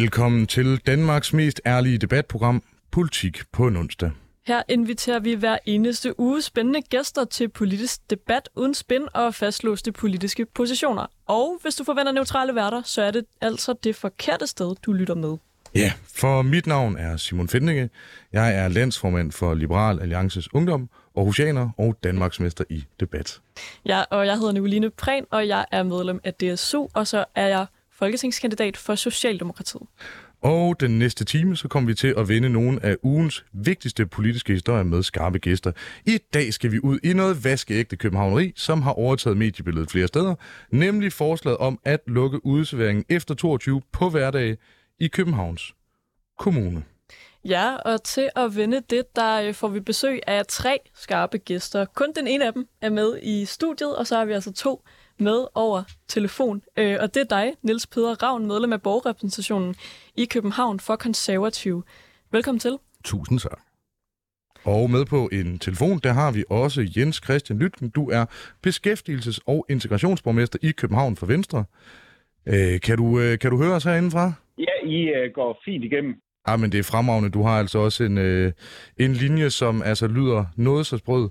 Velkommen til Danmarks mest ærlige debatprogram, Politik på en onsdag. Her inviterer vi hver eneste uge spændende gæster til politisk debat uden spin og fastlåste politiske positioner. Og hvis du forventer neutrale værter, så er det altså det forkerte sted, du lytter med. Ja, for mit navn er Simon Fendinge. Jeg er landsformand for Liberal Alliances Ungdom, Aarhusianer og Danmarksmester i debat. Ja, og jeg hedder Nicoline Prehn, og jeg er medlem af DSU, og så er jeg folketingskandidat for Socialdemokratiet. Og den næste time, så kommer vi til at vende nogle af ugens vigtigste politiske historier med skarpe gæster. I dag skal vi ud i noget vaskeægte københavneri, som har overtaget mediebilledet flere steder, nemlig forslaget om at lukke udserveringen efter 22 på hverdage i Københavns Kommune. Ja, og til at vende det, der øh, får vi besøg af tre skarpe gæster. Kun den ene af dem er med i studiet, og så har vi altså to med over telefon. Øh, og det er dig, Niels Peder Ravn, medlem af borgerrepræsentationen i København for Konservativ. Velkommen til. Tusind tak. Og med på en telefon, der har vi også Jens Christian Lytken. Du er beskæftigelses- og integrationsborgmester i København for Venstre. Øh, kan, du, øh, kan du høre os herindefra? Ja, I øh, går fint igennem. Ja, men det er fremragende. Du har altså også en, øh, en linje, som altså lyder noget så sprød.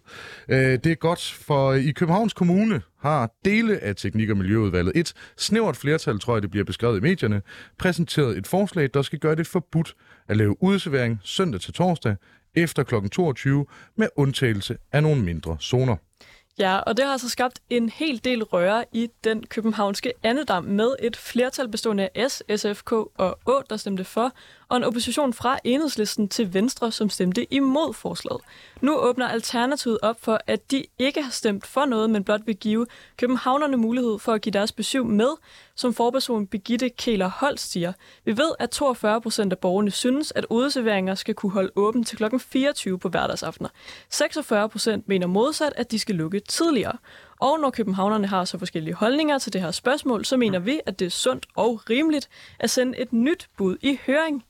Øh, det er godt, for i Københavns Kommune har dele af Teknik- og Miljøudvalget, et snævert flertal, tror jeg det bliver beskrevet i medierne, præsenteret et forslag, der skal gøre det forbudt at lave udservering søndag til torsdag efter kl. 22 med undtagelse af nogle mindre zoner. Ja, og det har altså skabt en hel del røre i den københavnske andedam med et flertal bestående af S, SFK og Å, der stemte for, og en opposition fra enhedslisten til Venstre, som stemte imod forslaget. Nu åbner Alternativet op for, at de ikke har stemt for noget, men blot vil give københavnerne mulighed for at give deres besøg med, som forperson Begitte Kæler Holst siger. Vi ved, at 42 procent af borgerne synes, at udeserveringer skal kunne holde åben til kl. 24 på hverdagsaftener. 46 procent mener modsat, at de skal lukke tidligere. Og når københavnerne har så forskellige holdninger til det her spørgsmål, så mener vi, at det er sundt og rimeligt at sende et nyt bud i høring.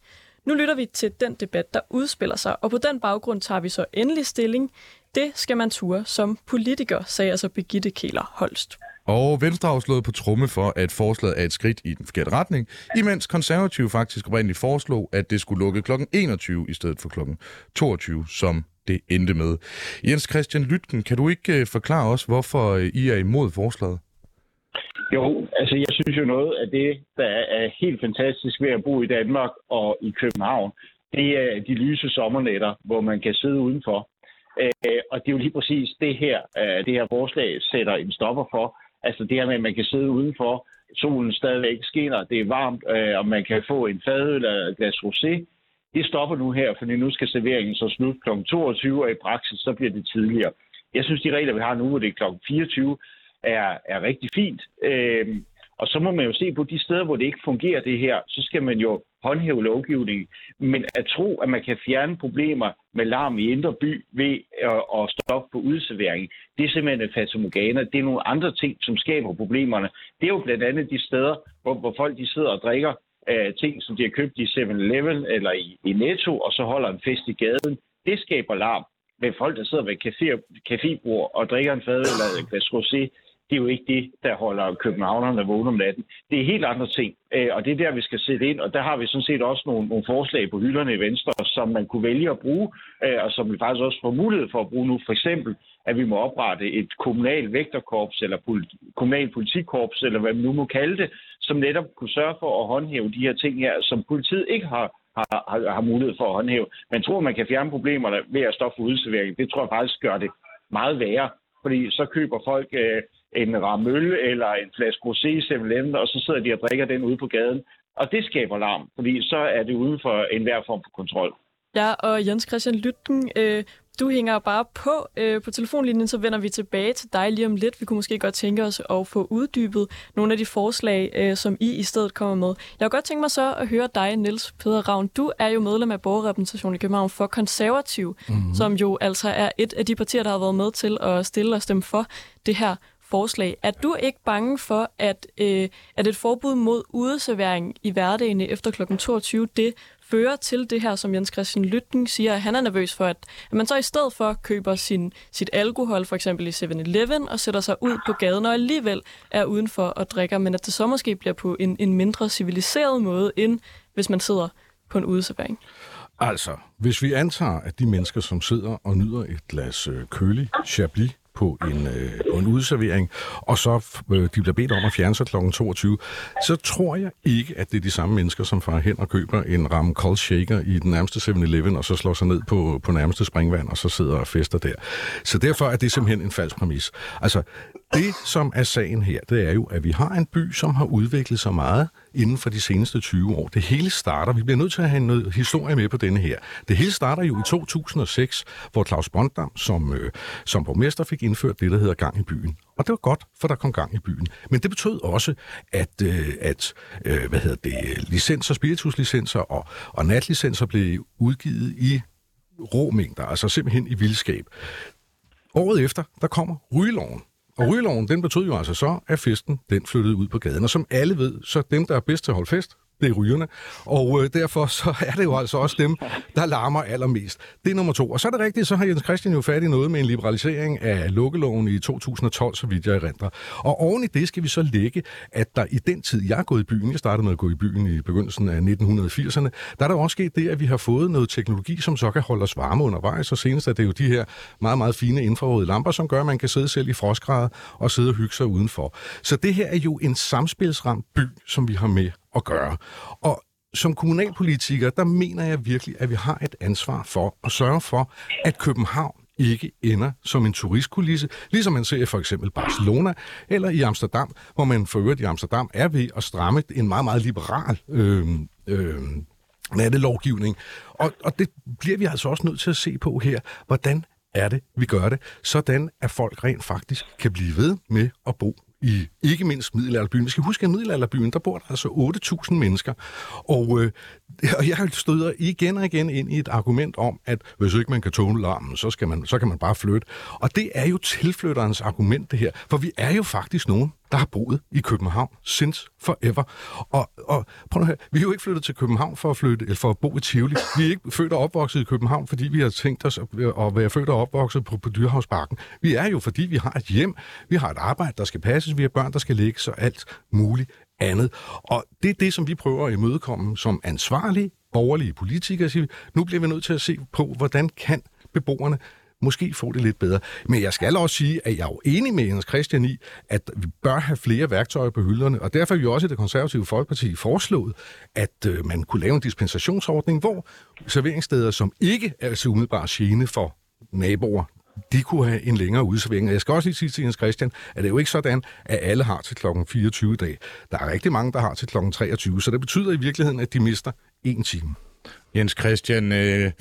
Nu lytter vi til den debat, der udspiller sig, og på den baggrund tager vi så endelig stilling. Det skal man ture som politiker, sagde altså Begitte Kæler Holst. Og Venstre har slået på tromme for, at forslaget er et skridt i den forkerte retning, imens konservative faktisk oprindeligt foreslog, at det skulle lukke kl. 21 i stedet for kl. 22, som det endte med. Jens Christian Lytken, kan du ikke øh, forklare os, hvorfor øh, I er imod forslaget? Jo, altså jeg synes jo noget af det, der er helt fantastisk ved at bo i Danmark og i København, det er de lyse sommernætter, hvor man kan sidde udenfor. Øh, og det er jo lige præcis det her, øh, det her forslag sætter en stopper for. Altså det her med, at man kan sidde udenfor, solen stadigvæk skinner, det er varmt, øh, og man kan få en fadøl eller et glas rosé. Det stopper nu her, fordi nu skal serveringen så slut kl. 22, og i praksis så bliver det tidligere. Jeg synes, de regler, vi har nu, hvor det er kl. 24, er, er rigtig fint. Øhm, og så må man jo se på de steder, hvor det ikke fungerer det her, så skal man jo håndhæve lovgivningen. Men at tro, at man kan fjerne problemer med larm i indre by ved at, at stoppe på udservering, det er simpelthen et fatamorgana. Det er nogle andre ting, som skaber problemerne. Det er jo blandt andet de steder, hvor, hvor folk de sidder og drikker øh, ting, som de har købt i 7-Eleven eller i, i Netto, og så holder en fest i gaden. Det skaber larm. Men folk, der sidder ved café, cafébord og drikker en fadøl eller et glas rosé, det er jo ikke det, der holder københavnerne vågne om natten. Det er helt andre ting, øh, og det er der, vi skal sætte ind. Og der har vi sådan set også nogle, nogle forslag på hylderne i Venstre, som man kunne vælge at bruge, øh, og som vi faktisk også får mulighed for at bruge nu. For eksempel, at vi må oprette et kommunal vægterkorps, eller politi- kommunal politikorps, eller hvad man nu må kalde det, som netop kunne sørge for at håndhæve de her ting her, som politiet ikke har, har, har, har mulighed for at håndhæve. Man tror, man kan fjerne problemerne ved at stoppe for udservering. Det tror jeg faktisk gør det meget værre. Fordi så køber folk øh, en ramøl eller en flaske rosé i 7 og så sidder de og drikker den ude på gaden. Og det skaber larm, fordi så er det uden for enhver form for kontrol. Ja, og Jens Christian Lytten, øh, du hænger bare på øh, på telefonlinjen, så vender vi tilbage til dig lige om lidt. Vi kunne måske godt tænke os at få uddybet nogle af de forslag, øh, som I i stedet kommer med. Jeg kunne godt tænke mig så at høre dig, Niels Peder Ravn. Du er jo medlem af borgerrepræsentationen i København for Konservativ, mm-hmm. som jo altså er et af de partier, der har været med til at stille og stemme for det her forslag. Er du ikke bange for, at, øh, at et forbud mod udeservering i hverdagen efter kl. 22, det fører til det her, som Jens Christian Lytten siger, at han er nervøs for, at, at man så i stedet for køber sin, sit alkohol, for eksempel i 7-Eleven, og sætter sig ud på gaden og alligevel er udenfor og drikker, men at det så måske bliver på en, en mindre civiliseret måde, end hvis man sidder på en udeservering. Altså, hvis vi antager, at de mennesker, som sidder og nyder et glas øh, kølig Chablis på en, øh, på en udservering, og så øh, de bliver bedt om at fjerne sig kl. 22, så tror jeg ikke, at det er de samme mennesker, som far hen og køber en ram cold shaker i den nærmeste 7-Eleven, og så slår sig ned på, på nærmeste springvand, og så sidder og fester der. Så derfor er det simpelthen en falsk præmis. Altså, det, som er sagen her, det er jo, at vi har en by, som har udviklet sig meget inden for de seneste 20 år. Det hele starter, vi bliver nødt til at have noget historie med på denne her. Det hele starter jo i 2006, hvor Claus Bondam som, øh, som borgmester fik indført det, der hedder gang i byen. Og det var godt, for der kom gang i byen. Men det betød også, at, øh, at øh, hvad hedder det, licenser, spirituslicenser og, og natlicenser blev udgivet i rå mængder, altså simpelthen i vildskab. Året efter, der kommer rygeloven. Og rygeloven, den betød jo altså så, at festen, den flyttede ud på gaden. Og som alle ved, så dem, der er bedst til at holde fest, det er rygerne. Og øh, derfor så er det jo altså også dem, der larmer allermest. Det er nummer to. Og så er det rigtigt, så har Jens Christian jo fat i noget med en liberalisering af lukkeloven i 2012, så vidt jeg erindrer. Og oven i det skal vi så lægge, at der i den tid, jeg er gået i byen, jeg startede med at gå i byen i begyndelsen af 1980'erne, der er der også sket det, at vi har fået noget teknologi, som så kan holde os varme undervejs. Og senest er det jo de her meget, meget fine infrarøde lamper, som gør, at man kan sidde selv i frostgrader og sidde og hygge sig udenfor. Så det her er jo en samspilsramt by, som vi har med at gøre. Og som kommunalpolitiker, der mener jeg virkelig, at vi har et ansvar for at sørge for, at København ikke ender som en turistkulisse, ligesom man ser i for eksempel Barcelona eller i Amsterdam, hvor man for øvrigt i Amsterdam er ved at stramme en meget, meget liberal øh, øh, nattelovgivning. Og, og det bliver vi altså også nødt til at se på her. Hvordan er det, vi gør det, sådan at folk rent faktisk kan blive ved med at bo i ikke mindst middelalderbyen. Vi skal huske, at i middelalderbyen, der bor der altså 8.000 mennesker. Og, øh, og jeg støder igen og igen ind i et argument om, at hvis ikke man kan tåle larmen, så, skal man, så kan man bare flytte. Og det er jo tilflytterens argument, det her. For vi er jo faktisk nogen, der har boet i København since forever. Og, og prøv at høre, vi er jo ikke flyttet til København for at, flytte, eller for at bo i Tivoli. Vi er ikke født og opvokset i København, fordi vi har tænkt os at, at være født og opvokset på, på Dyrhavsbakken. Vi er jo, fordi vi har et hjem, vi har et arbejde, der skal passes, vi har børn, der skal lægges og alt muligt andet. Og det er det, som vi prøver at imødekomme som ansvarlige borgerlige politikere. Nu bliver vi nødt til at se på, hvordan kan beboerne måske få det lidt bedre. Men jeg skal også sige, at jeg er jo enig med Jens Christian i, at vi bør have flere værktøjer på hylderne, og derfor har vi også i det konservative Folkeparti foreslået, at øh, man kunne lave en dispensationsordning, hvor serveringssteder, som ikke er så umiddelbart gene for naboer, de kunne have en længere udsving. Jeg skal også lige sige til Jens Christian, at det er jo ikke sådan, at alle har til klokken 24 dag. Der er rigtig mange, der har til klokken 23, så det betyder i virkeligheden, at de mister en time. Jens Christian, øh,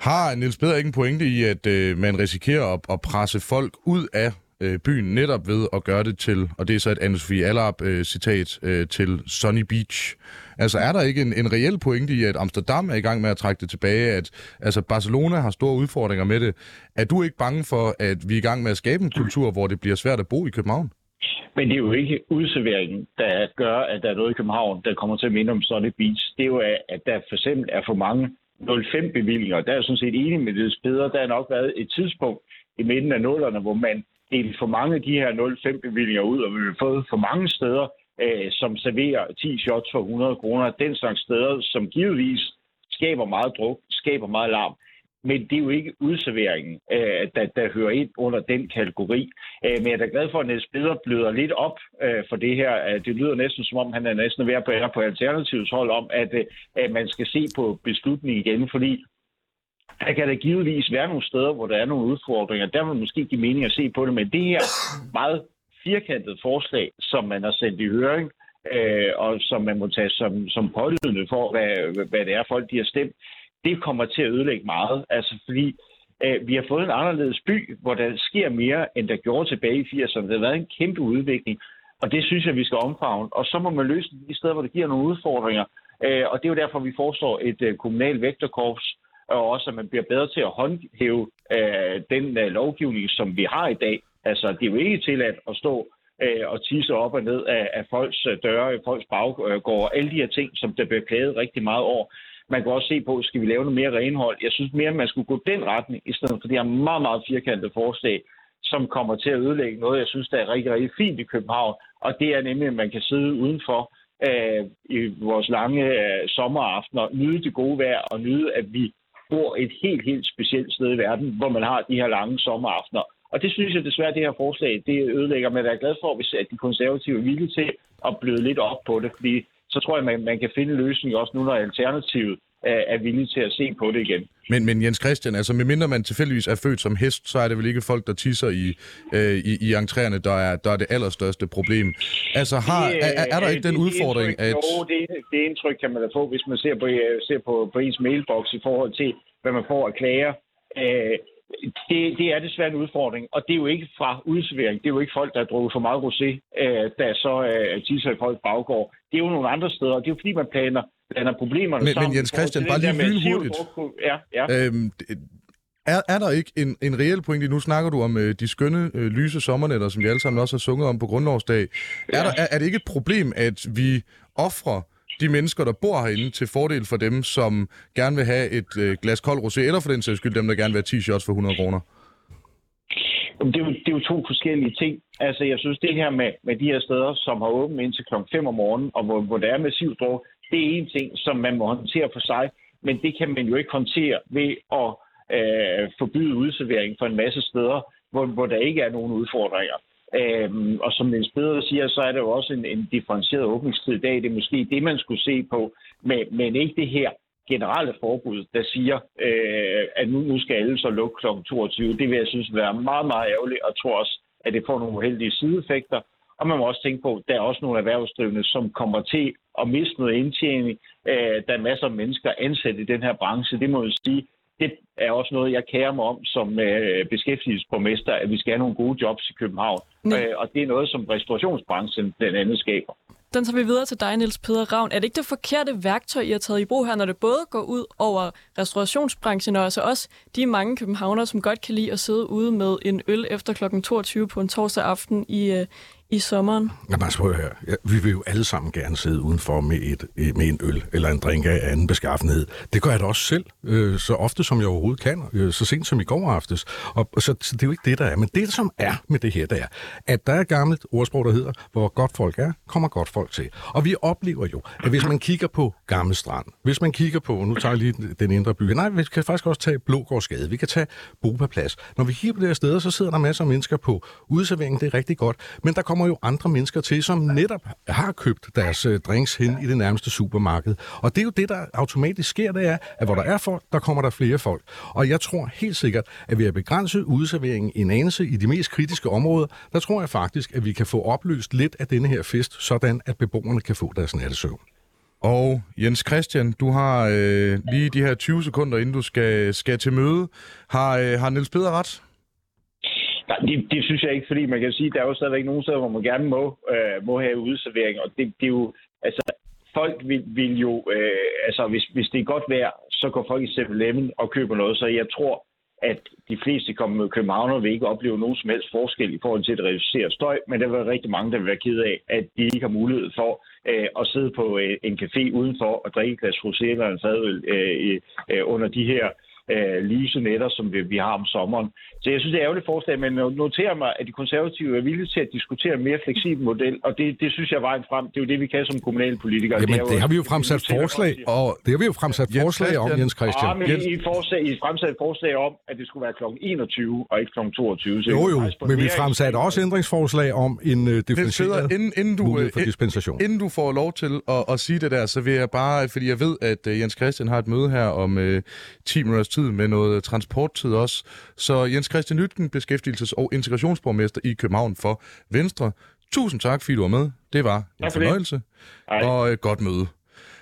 har Niels Peder ikke en pointe i, at øh, man risikerer at, at presse folk ud af øh, byen netop ved at gøre det til, og det er så et Anne-Sophie Allard øh, citat, øh, til Sunny Beach. Altså er der ikke en, en reel pointe i, at Amsterdam er i gang med at trække det tilbage, at altså Barcelona har store udfordringer med det. Er du ikke bange for, at vi er i gang med at skabe en kultur, hvor det bliver svært at bo i København? Men det er jo ikke udserveringen, der gør, at der er noget i København, der kommer til at minde om Sunny Beach. Det er jo, at der for eksempel er for mange 05-bevillinger. Der er jeg sådan set enig med det bedre. Der har nok været et tidspunkt i midten af nullerne, hvor man delte for mange af de her 05-bevillinger ud, og vi har fået for mange steder, øh, som serverer 10 shots for 100 kroner. Den slags steder, som givetvis skaber meget druk, skaber meget larm men det er jo ikke udserveringen, øh, der, der hører ind under den kategori. Øh, men jeg er da glad for, at Niels Peder bløder lidt op øh, for det her. Øh, det lyder næsten som om, han er næsten ved at være på Alternativets hold om, at, øh, at man skal se på beslutningen igen, fordi der kan der givetvis være nogle steder, hvor der er nogle udfordringer. Der vil måske give mening at se på det, men det her meget firkantede forslag, som man har sendt i høring, øh, og som man må tage som, som pålydende for, hvad, hvad det er, folk de har stemt, det kommer til at ødelægge meget. Altså fordi øh, vi har fået en anderledes by, hvor der sker mere, end der gjorde tilbage i 80'erne. Det har været en kæmpe udvikling, og det synes jeg, vi skal omfavne. Og så må man løse de steder, hvor det giver nogle udfordringer. Øh, og det er jo derfor, vi foreslår et øh, kommunal vægterkorps, og også at man bliver bedre til at håndhæve øh, den øh, lovgivning, som vi har i dag. Altså, det er jo ikke tilladt at stå øh, og tisse op og ned af, af folks øh, døre, folks baggård, øh, alle de her ting, som der bliver klaget rigtig meget over. Man kan også se på, skal vi lave noget mere renhold? Jeg synes mere, man skulle gå den retning, i stedet for det her meget, meget firkantede forslag, som kommer til at ødelægge noget, jeg synes, der er rigtig, rigtig fint i København. Og det er nemlig, at man kan sidde udenfor øh, i vores lange øh, sommeraftener, nyde det gode vejr og nyde, at vi bor et helt, helt specielt sted i verden, hvor man har de her lange sommeraftener. Og det synes jeg desværre, det her forslag, det ødelægger. Men jeg er glad for, hvis at de konservative er villige til at bløde lidt op på det. Fordi så tror jeg, man, man kan finde en løsning også nu, når Alternativet er, er villige til at se på det igen. Men, men Jens Christian, altså medmindre man tilfældigvis er født som hest, så er det vel ikke folk, der tisser i, øh, i, i entréerne, der er, der er det allerstørste problem. Altså har, det, er, er der ikke den det, udfordring, det indtryk, at... Jo, det, det indtryk kan man da få, hvis man ser på, øh, ser på, på ens mailbox i forhold til, hvad man får af klager. Øh, det, det er desværre en udfordring, og det er jo ikke fra udservering. Det er jo ikke folk, der har drukket for meget rosé, øh, der så øh, tisser i folks baggård. Det er jo nogle andre steder, og det er jo fordi, man planer, planer problemerne Men, sammen. men Jens Christian, bare lige lynhurtigt. CO2. Ja, ja. Øhm, er, er der ikke en, en reel pointe? Nu snakker du om øh, de skønne, øh, lyse sommernætter, som vi alle sammen også har sunget om på grundlovsdag. Er, der, er, er det ikke et problem, at vi offrer de mennesker, der bor herinde, til fordel for dem, som gerne vil have et øh, glas kold rosé, eller for den sags skyld dem, der gerne vil have 10 shots for 100 kroner? Det er, jo, det er jo to forskellige ting. Altså, jeg synes, det her med, med de her steder, som har åbent indtil kl. 5 om morgenen, og hvor, hvor der er massiv druk, det er en ting, som man må håndtere for sig, men det kan man jo ikke håndtere ved at øh, forbyde udservering for en masse steder, hvor, hvor der ikke er nogen udfordringer. Øhm, og som Niels Peder siger, så er det jo også en, en differentieret åbningstid i dag. Det er måske det, man skulle se på, men, men ikke det her generelle forbud, der siger, øh, at nu, nu skal alle så lukke kl. 22. Det vil jeg synes være meget, meget ærgerligt, og tror også, at det får nogle uheldige sideeffekter. Og man må også tænke på, at der er også nogle erhvervsdrivende, som kommer til at miste noget indtjening. Øh, der er masser af mennesker ansat i den her branche. Det må jeg sige, det er også noget, jeg kærer mig om som øh, beskæftigelsesborgmester, at vi skal have nogle gode jobs i København. Øh, og det er noget, som restaurationsbranchen blandt andet skaber. Den tager vi videre til dig, Niels Peder Ravn. Er det ikke det forkerte værktøj, I har taget i brug her, når det både går ud over restaurationsbranchen og altså også de mange københavnere, som godt kan lide at sidde ude med en øl efter kl. 22 på en torsdag aften i, øh, i sommeren? Jamen, altså, prøv at høre. Ja, vi vil jo alle sammen gerne sidde udenfor med, et, øh, med en øl eller en drink af anden beskaffenhed. Det gør jeg da også selv, øh, så ofte som jeg overhovedet kan, øh, så sent som i går aftes. Og, og så, så det er jo ikke det, der er. Men det, som er med det her, det er, at der er et gammelt ordsprog, der hedder, hvor godt folk er, kommer godt folk til. Og vi oplever jo, at hvis man kigger på Gamle Strand, hvis man kigger på, nu tager jeg lige den indre by, nej, vi kan faktisk også tage Blågårdsgade, vi kan tage Bopaplads. Når vi kigger på det her steder, så sidder der masser af mennesker på udserveringen, det er rigtig godt, men der kommer jo andre mennesker til, som netop har købt deres øh, drinks hen i det nærmeste supermarked. Og det er jo det, der automatisk sker, det er, at hvor der er folk, der kommer der flere folk. Og jeg tror helt sikkert, at ved at begrænse udserveringen en anelse i de mest kritiske områder, der tror jeg faktisk, at vi kan få opløst lidt af denne her fest, sådan at beboerne kan få deres nattesøvn. Og Jens Christian, du har øh, lige de her 20 sekunder, inden du skal, skal til møde. Har, øh, har Niels Peder ret? Nej, det, det synes jeg ikke, fordi man kan sige, at der er jo stadigvæk nogle steder, hvor man gerne må, øh, må have udservering, og det, det er jo, altså, folk vil, vil jo, øh, altså, hvis, hvis det er godt vejr, så går folk i 7 og køber noget, så jeg tror, at de fleste kommer københavner vil ikke opleve nogen som helst forskel i forhold til at reducere støj, men der vil være rigtig mange, der vil være ked af, at de ikke har mulighed for øh, at sidde på øh, en café udenfor og drikke et glas rosé eller en fadøl øh, øh, under de her øh, lyse nætter, som vi, vi har om sommeren. Så jeg synes, det er et ærgerligt forslag, men jeg noterer mig, at de konservative er villige til at diskutere en mere fleksibel model, og det, det synes jeg er vejen frem. Det er jo det, vi kan som kommunalpolitikere. Jamen, er det har vi jo at fremsat forslag, og det har vi jo fremsat Jens forslag om, Christian. Jens Ja, Christian. men Jens- I, forslag, I fremsatte forslag om, at det skulle være kl. 21 og ikke kl. 22. Så Jo, jo, men vi fremsatte også ændringsforslag om en Peder, differentieret inden, inden, du, mulighed for øh, dispensation. inden du får lov til at, at sige det der, så vil jeg bare, fordi jeg ved, at øh, Jens Christian har et møde her om øh, 10 minutters tid med noget transporttid også. Så Jens Christian Lytken, beskæftigelses- og integrationsborgmester i København for Venstre. Tusind tak, fordi du var med. Det var en det. fornøjelse Hej. og et godt møde.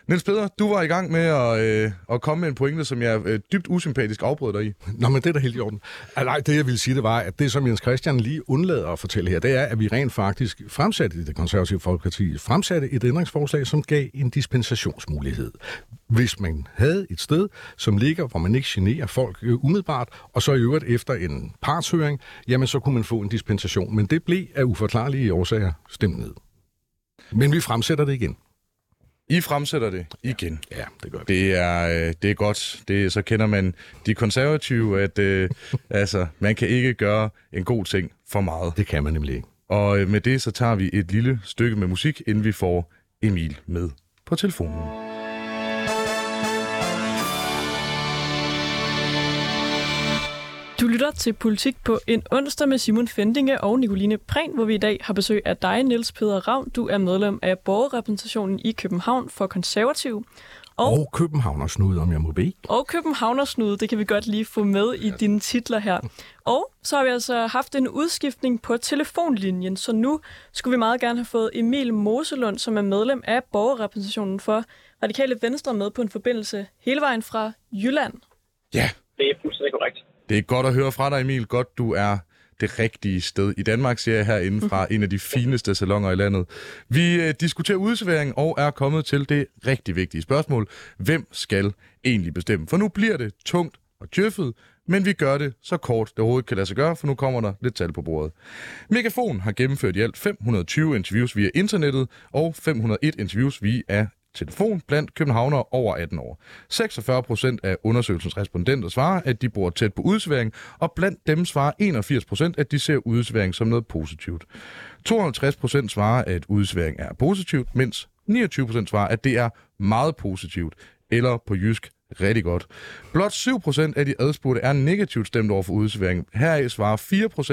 Niels Peder, du var i gang med at, øh, at komme med en pointe, som jeg øh, dybt usympatisk afbrød dig i. Nå, men det er da helt i orden. Altså, Nej, det jeg ville sige, det var, at det som Jens Christian lige undlader at fortælle her, det er, at vi rent faktisk fremsatte i det konservative folkeparti, fremsatte et ændringsforslag, som gav en dispensationsmulighed. Hvis man havde et sted, som ligger, hvor man ikke generer folk øh, umiddelbart, og så i øvrigt efter en partshøring, jamen så kunne man få en dispensation. Men det blev af uforklarlige årsager stemt ned. Men vi fremsætter det igen. I fremsætter det igen. Ja, det gør vi. Det er, øh, det er godt. Det, så kender man de konservative, at øh, altså, man kan ikke gøre en god ting for meget. Det kan man nemlig ikke. Og øh, med det, så tager vi et lille stykke med musik, inden vi får Emil med på telefonen. Lytter til Politik på en onsdag med Simon Fendinge og Nicoline Prehn, hvor vi i dag har besøg af dig, Niels Peder Ravn. Du er medlem af borgerrepræsentationen i København for Konservativ. Og, og Københavnersnud, om jeg må bede. Og Københavnersnud, det kan vi godt lige få med i dine titler her. Og så har vi altså haft en udskiftning på telefonlinjen, så nu skulle vi meget gerne have fået Emil Moselund, som er medlem af borgerrepræsentationen for Radikale Venstre, med på en forbindelse hele vejen fra Jylland. Ja. Det er fuldstændig korrekt. Det er godt at høre fra dig, Emil. Godt, du er det rigtige sted i Danmark, ser jeg herinde fra en af de fineste salonger i landet. Vi øh, diskuterer udservering og er kommet til det rigtig vigtige spørgsmål. Hvem skal egentlig bestemme? For nu bliver det tungt og tjøffet, men vi gør det så kort, det overhovedet kan lade sig gøre, for nu kommer der lidt tal på bordet. Megafon har gennemført i alt 520 interviews via internettet og 501 interviews via telefon blandt københavnere over 18 år. 46 procent af undersøgelsens respondenter svarer, at de bor tæt på udsværing, og blandt dem svarer 81 procent, at de ser udsværing som noget positivt. 52 procent svarer, at udsværing er positivt, mens 29 procent svarer, at det er meget positivt, eller på jysk rigtig godt. Blot 7% af de adspurgte er negativt stemt over for udsværing. Heraf svarer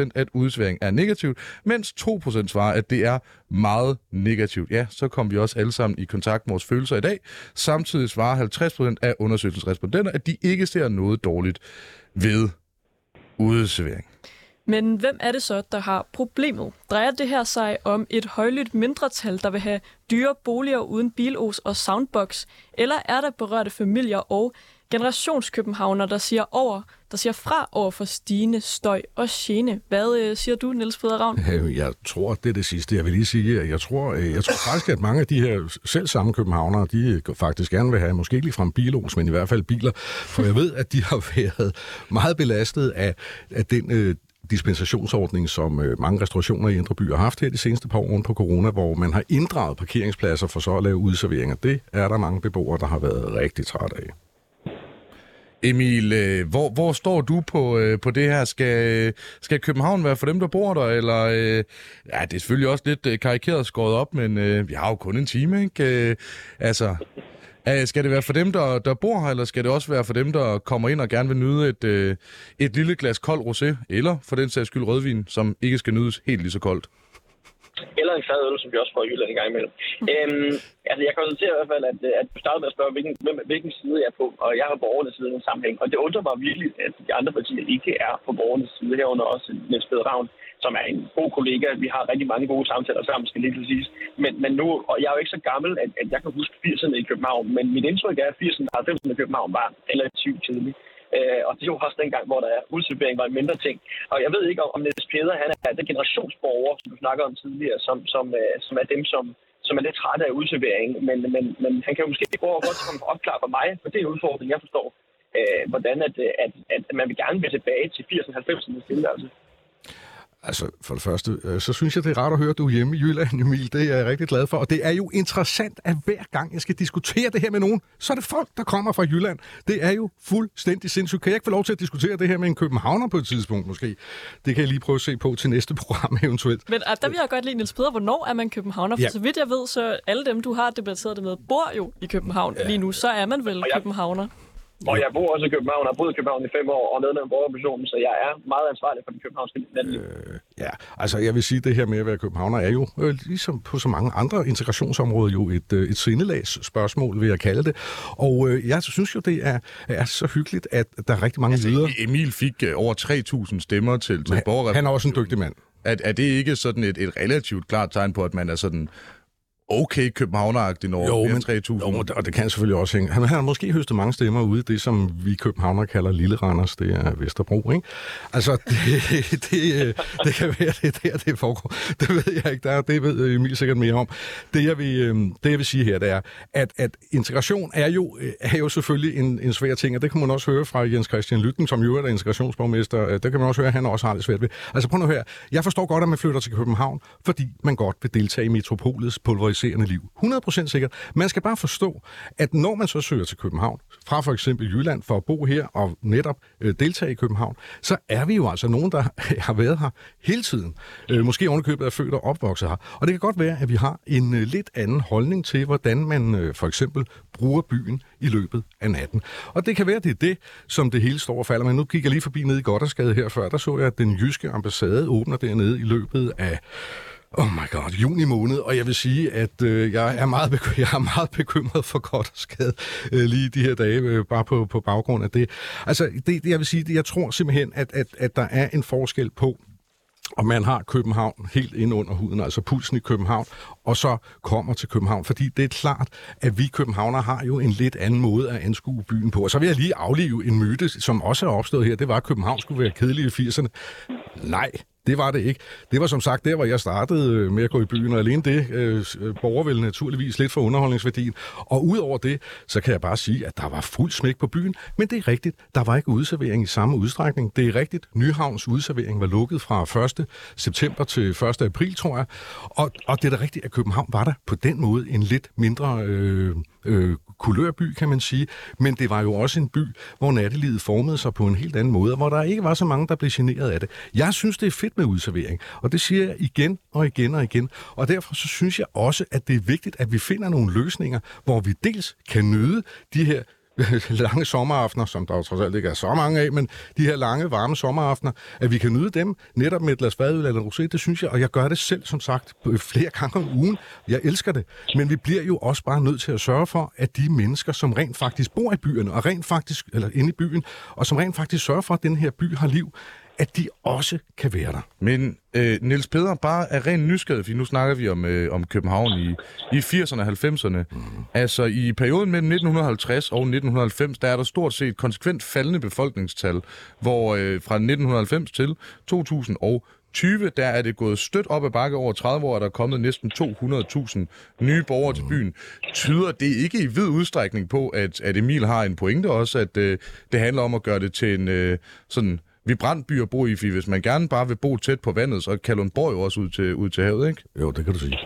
4% at udsværing er negativt, mens 2% svarer, at det er meget negativt. Ja, så kom vi også alle sammen i kontakt med vores følelser i dag. Samtidig svarer 50% af undersøgelsens respondenter, at de ikke ser noget dårligt ved udsværing. Men hvem er det så, der har problemet? Drejer det her sig om et højlydt mindretal, der vil have dyre boliger uden bilos og soundbox? Eller er der berørte familier og generationskøbenhavner, der siger over, der siger fra over for stigende støj og gene. Hvad øh, siger du, Niels Peder Ravn? Øh, jeg tror, det er det sidste, jeg vil lige sige. Jeg tror, øh, jeg tror faktisk, at mange af de her selv samme københavnere, de øh, faktisk gerne vil have, måske ikke ligefrem bilos, men i hvert fald biler. For jeg ved, at de har været meget belastet af, af den øh, dispensationsordning, som øh, mange restaurationer i Indre By har haft her de seneste par år på corona, hvor man har inddraget parkeringspladser for så at lave udserveringer. Det er der mange beboere, der har været rigtig træt af. Emil, øh, hvor, hvor står du på, øh, på det her? Skal, skal København være for dem, der bor der? Eller, øh, ja, det er selvfølgelig også lidt øh, karikeret skåret op, men øh, vi har jo kun en time, ikke? Øh, altså, Øh, skal det være for dem, der, der bor her, eller skal det også være for dem, der kommer ind og gerne vil nyde et, øh, et lille glas kold rosé, eller for den sags skyld rødvin, som ikke skal nydes helt lige så koldt? Eller en fadøl, som vi også får i Jylland en gang imellem. øhm, altså, jeg konstaterer i hvert fald, at, øh, at du startede med at spørge, hvilken, hvem, hvilken side jeg er på, og jeg har borgernes side i en sammenhæng. Og det undrer mig virkelig, at de andre partier ikke er på borgernes side, herunder også øh, Niels Ravn, som er en god kollega. Vi har rigtig mange gode samtaler sammen, skal lige præcis. Men, men nu, og jeg er jo ikke så gammel, at, at jeg kan huske 80'erne i København, men mit indtryk er, at 80'erne og 90'erne i København var relativt tidligt. Øh, og det var også dengang, hvor der udservering var en mindre ting. Og jeg ved ikke, om Niels Peder han er den generationsborger, som du snakker om tidligere, som, som, øh, som er dem, som, som er lidt trætte af udservering. Men, men, men han kan jo måske gå over godt komme opklare for mig, for det er udfordringen, jeg forstår. Øh, hvordan at, at, at, man vil gerne vil tilbage til 80'erne og 90'erne tilværelse. Altså, for det første, øh, så synes jeg, det er rart at høre, at du er hjemme i Jylland, Emil. Det er jeg rigtig glad for. Og det er jo interessant, at hver gang jeg skal diskutere det her med nogen, så er det folk, der kommer fra Jylland. Det er jo fuldstændig sindssygt. Kan jeg ikke få lov til at diskutere det her med en københavner på et tidspunkt, måske? Det kan jeg lige prøve at se på til næste program eventuelt. Men der vil jeg godt lide, Niels Peder, hvornår er man københavner? For ja. så vidt jeg ved, så alle dem, du har debatteret det med, bor jo i København ja. lige nu. Så er man vel københavner. Og jeg bor også i København, og har boet i København i fem år, og med en borgermission, så jeg er meget ansvarlig for den københavnske landliv. Øh, ja, altså jeg vil sige, det her med at være københavner er jo, øh, ligesom på så mange andre integrationsområder, jo et, øh, et sindelags spørgsmål, vil jeg kalde det. Og øh, jeg synes jo, det er, er så hyggeligt, at der er rigtig mange altså, ledere. Emil fik øh, over 3.000 stemmer til, til borgerrepræsentationen. Han er også en dygtig mand. Er, er det ikke sådan et, et relativt klart tegn på, at man er sådan okay københavneragtig når jo, men, 3.000. Jo, og det kan selvfølgelig også hænge. Han har måske høstet mange stemmer ude, det som vi københavner kalder Lille Randers, det er Vesterbro, ikke? Altså, det, det, det kan være, det der, det foregår. Det ved jeg ikke, der, det ved Emil sikkert mere om. Det jeg vil, øhm, det, jeg vil sige her, det er, at, at integration er jo, er jo selvfølgelig en, en svær ting, og det kan man også høre fra Jens Christian Lytten, som jo er integrationsborgmester. Det kan man også høre, at han også har det svært ved. Altså prøv nu høre. Jeg forstår godt, at man flytter til København, fordi man godt vil deltage i metropolets pulver rivaliserende liv. 100% sikkert. Man skal bare forstå, at når man så søger til København, fra for eksempel Jylland for at bo her og netop øh, deltage i København, så er vi jo altså nogen, der har været her hele tiden. Øh, måske ovenikøbet er født og opvokset her. Og det kan godt være, at vi har en øh, lidt anden holdning til, hvordan man øh, for eksempel bruger byen i løbet af natten. Og det kan være, det er det, som det hele står og falder. med. nu kigger jeg lige forbi ned i Goddersgade her før. Der så jeg, at den jyske ambassade åbner dernede i løbet af Oh my god, juni måned, og jeg vil sige, at øh, jeg, er meget bekymret, jeg er meget bekymret for godt og skade øh, lige de her dage, øh, bare på, på baggrund af det. Altså, det, jeg vil sige, jeg tror simpelthen, at, at, at der er en forskel på, og man har København helt ind under huden, altså pulsen i København, og så kommer til København. Fordi det er klart, at vi københavner har jo en lidt anden måde at anskue byen på. Og så vil jeg lige aflive en myte, som også er opstået her. Det var, at København skulle være kedelig i 80'erne. Nej, det var det ikke. Det var som sagt der, hvor jeg startede øh, med at gå i byen, og alene det øh, øh, borger vel naturligvis lidt for underholdningsværdien. Og udover det, så kan jeg bare sige, at der var fuld smæk på byen, men det er rigtigt, der var ikke udservering i samme udstrækning. Det er rigtigt, Nyhavns udservering var lukket fra 1. september til 1. april, tror jeg. Og, og det er da rigtigt, at København var der på den måde en lidt mindre... Øh, øh, kulørby, kan man sige. Men det var jo også en by, hvor nattelivet formede sig på en helt anden måde, og hvor der ikke var så mange, der blev generet af det. Jeg synes, det er fedt med udservering, og det siger jeg igen og igen og igen. Og derfor så synes jeg også, at det er vigtigt, at vi finder nogle løsninger, hvor vi dels kan nyde de her lange sommeraftener, som der jo trods alt ikke er så mange af, men de her lange, varme sommeraftener, at vi kan nyde dem netop med et glas fadøl eller rosé, det synes jeg, og jeg gør det selv, som sagt, flere gange om ugen. Jeg elsker det. Men vi bliver jo også bare nødt til at sørge for, at de mennesker, som rent faktisk bor i byerne, og rent faktisk, eller inde i byen, og som rent faktisk sørger for, at den her by har liv, at de også kan være der. Men øh, Niels Peder, bare er ren nysgerrig, for nu snakker vi om, øh, om København i, i 80'erne og 90'erne. Mm. Altså i perioden mellem 1950 og 1990, der er der stort set konsekvent faldende befolkningstal, hvor øh, fra 1990 til 2020, der er det gået stødt op ad bakke over 30 år, og der er kommet næsten 200.000 nye borgere til byen. Tyder det ikke i vid udstrækning på, at, at Emil har en pointe også, at øh, det handler om at gøre det til en øh, sådan vibrant by at bo i, fordi hvis man gerne bare vil bo tæt på vandet, så kan Lundborg jo også ud til, ud til havet, ikke? Jo, det kan du sige.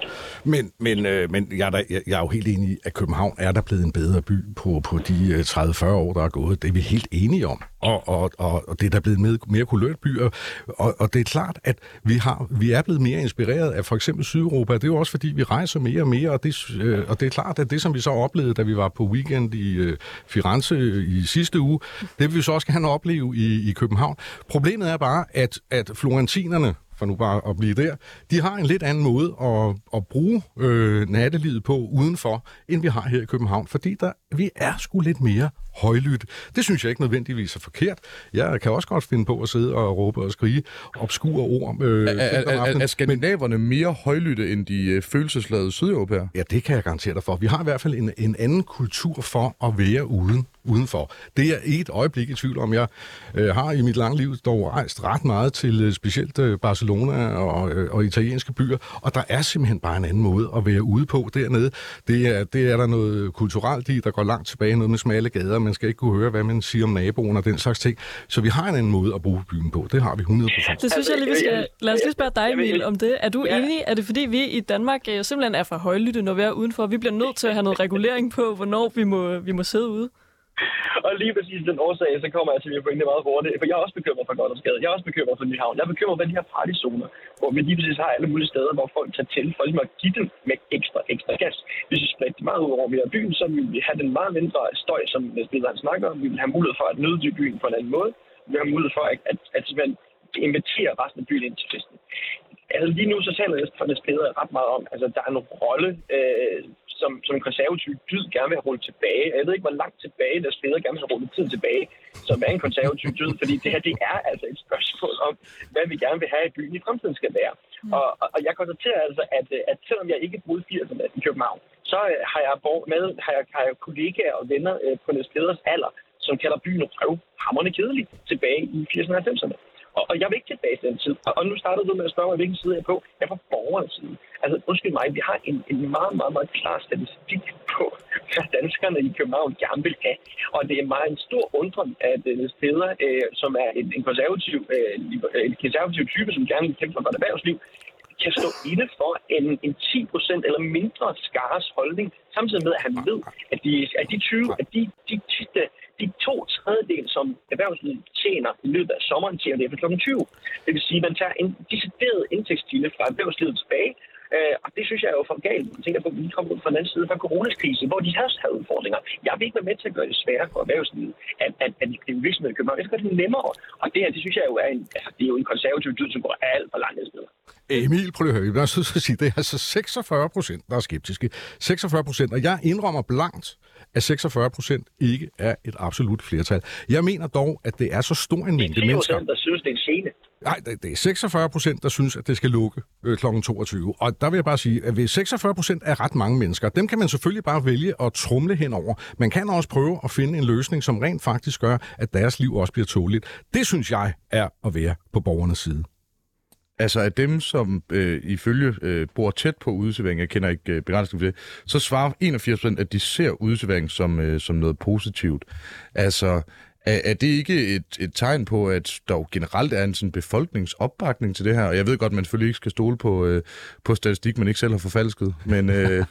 Men, men, øh, men jeg, er der, jeg, jeg er jo helt enig i, at København er der blevet en bedre by på, på de øh, 30-40 år, der er gået. Det er vi helt enige om. Og, og, og, og det er der blevet med, mere kulørt by. Og, og det er klart, at vi, har, vi er blevet mere inspireret af for eksempel Sydeuropa. Det er jo også, fordi vi rejser mere og mere, og det, øh, og det er klart, at det, som vi så oplevede, da vi var på weekend i øh, Firenze i sidste uge, det vil vi så også gerne opleve i, i København. Problemet er bare, at, at florentinerne, for nu bare at blive der, de har en lidt anden måde at, at bruge øh, nattelivet på udenfor, end vi har her i København, fordi der, vi er sgu lidt mere højlytte. Det synes jeg ikke nødvendigvis er forkert. Jeg kan også godt finde på at sidde og råbe og skrige obskure ord. Øh, er, er, er, er skandinaverne men, mere højlytte end de øh, følelsesladede sydeuropæere? Ja, det kan jeg garantere dig for. Vi har i hvert fald en, en anden kultur for at være uden udenfor. Det er jeg et øjeblik i tvivl om. Jeg øh, har i mit lange liv dog rejst ret meget til øh, specielt øh, Barcelona og, øh, og italienske byer, og der er simpelthen bare en anden måde at være ude på dernede. Det er, det er der noget kulturelt i, der går langt tilbage, noget med smalle gader. Man skal ikke kunne høre, hvad man siger om naboen og den slags ting. Så vi har en anden måde at bruge byen på. Det har vi 100%. Det synes jeg lige, vi skal... Lad os lige spørge dig, Emil, om det. Er du ja. enig? Er det fordi, vi i Danmark øh, simpelthen er for højlytte, når vi er udenfor? Vi bliver nødt til at have noget regulering på, hvornår vi må, vi må sidde ude? og lige præcis den årsag, så kommer jeg til min pointe meget hurtigt. For jeg er også bekymret for Goddersgade. Jeg er også bekymret for Nyhavn. Jeg er bekymret for de her partyzoner, hvor vi lige præcis har alle mulige steder, hvor folk tager til, for ligesom at give dem med ekstra, ekstra gas. Hvis vi spredte det meget ud over mere byen, så ville vi have den meget mindre støj, som han snakker om. Vi ville have mulighed for at nyde byen på en anden måde. Vi ville have mulighed for at, at, at, at invitere resten af byen ind til festen. Altså lige nu så taler jeg for det spiller ret meget om, altså der er en rolle, øh, som, som en konservativ dyd gerne vil have rullet tilbage. Jeg ved ikke, hvor langt tilbage der spiller gerne vil have rullet tiden tilbage, som er en konservativ dyd, fordi det her det er altså et spørgsmål om, hvad vi gerne vil have i byen i fremtiden skal være. Mm. Og, og, jeg konstaterer altså, at, at selvom jeg ikke boede 80'erne i København, så øh, har jeg med, har jeg, har jeg kollegaer og venner øh, på Niels Peders alder, som kalder byen røv hammerne kedelig tilbage i 80'erne og 90'erne. Og, og jeg vil ikke tilbage til den tid. Og, og nu startede du med at spørge mig, hvilken side jeg er på. Jeg er på borgerens side. Altså, undskyld mig, vi har en, en meget, meget, meget klar statistik på, hvad danskerne i København gerne vil have. Og det er meget en stor undren, at uh, steder, øh, som er en, en, konservativ, øh, en konservativ type, som gerne vil kæmpe for et erhvervsliv, kan stå inde for en, en 10% eller mindre skares holdning, samtidig med, at han ved, at de, at de 20, at de, de, de, de to tredjedel, som erhvervslivet tjener i løbet af sommeren, tjener det efter kl. 20. Det vil sige, at man tager en decideret indtægtskilde fra erhvervslivet tilbage, Øh, og det synes jeg er jo for galt. Jeg tænker på, at vi kommer ud fra den anden side fra coronakrisen, hvor de har havde udfordringer. Jeg vil ikke være med til at gøre det sværere for erhvervslivet, at, at, at en virksomhed i København. Jeg skal gøre det nemmere. Og det her, det synes jeg jo er en, altså, det er jo en konservativ dyd, som går alt for langt ned. Emil, prøv lige at høre. Jeg er nødt til at sige, det er altså 46 procent, der er skeptiske. 46 procent, og jeg indrømmer blankt, at 46 procent ikke er et absolut flertal. Jeg mener dog, at det er så stor en mængde mennesker... Det er der synes, det er en gene. Nej, det er 46 procent, der synes, at det skal lukke øh, kl. 22. Og der vil jeg bare sige, at ved 46 procent er ret mange mennesker, dem kan man selvfølgelig bare vælge at trumle henover. Man kan også prøve at finde en løsning, som rent faktisk gør, at deres liv også bliver tåligt. Det synes jeg er at være på borgernes side. Altså af dem, som øh, ifølge øh, bor tæt på udeservering, jeg kender ikke øh, begrænsningen for det, så svarer 81 procent, at de ser udeservering som, øh, som noget positivt. Altså, er, er det ikke et, et tegn på, at der jo generelt er en sådan befolkningsopbakning til det her? Og jeg ved godt, at man selvfølgelig ikke skal stole på, øh, på statistik, man ikke selv har forfalsket, men... Øh...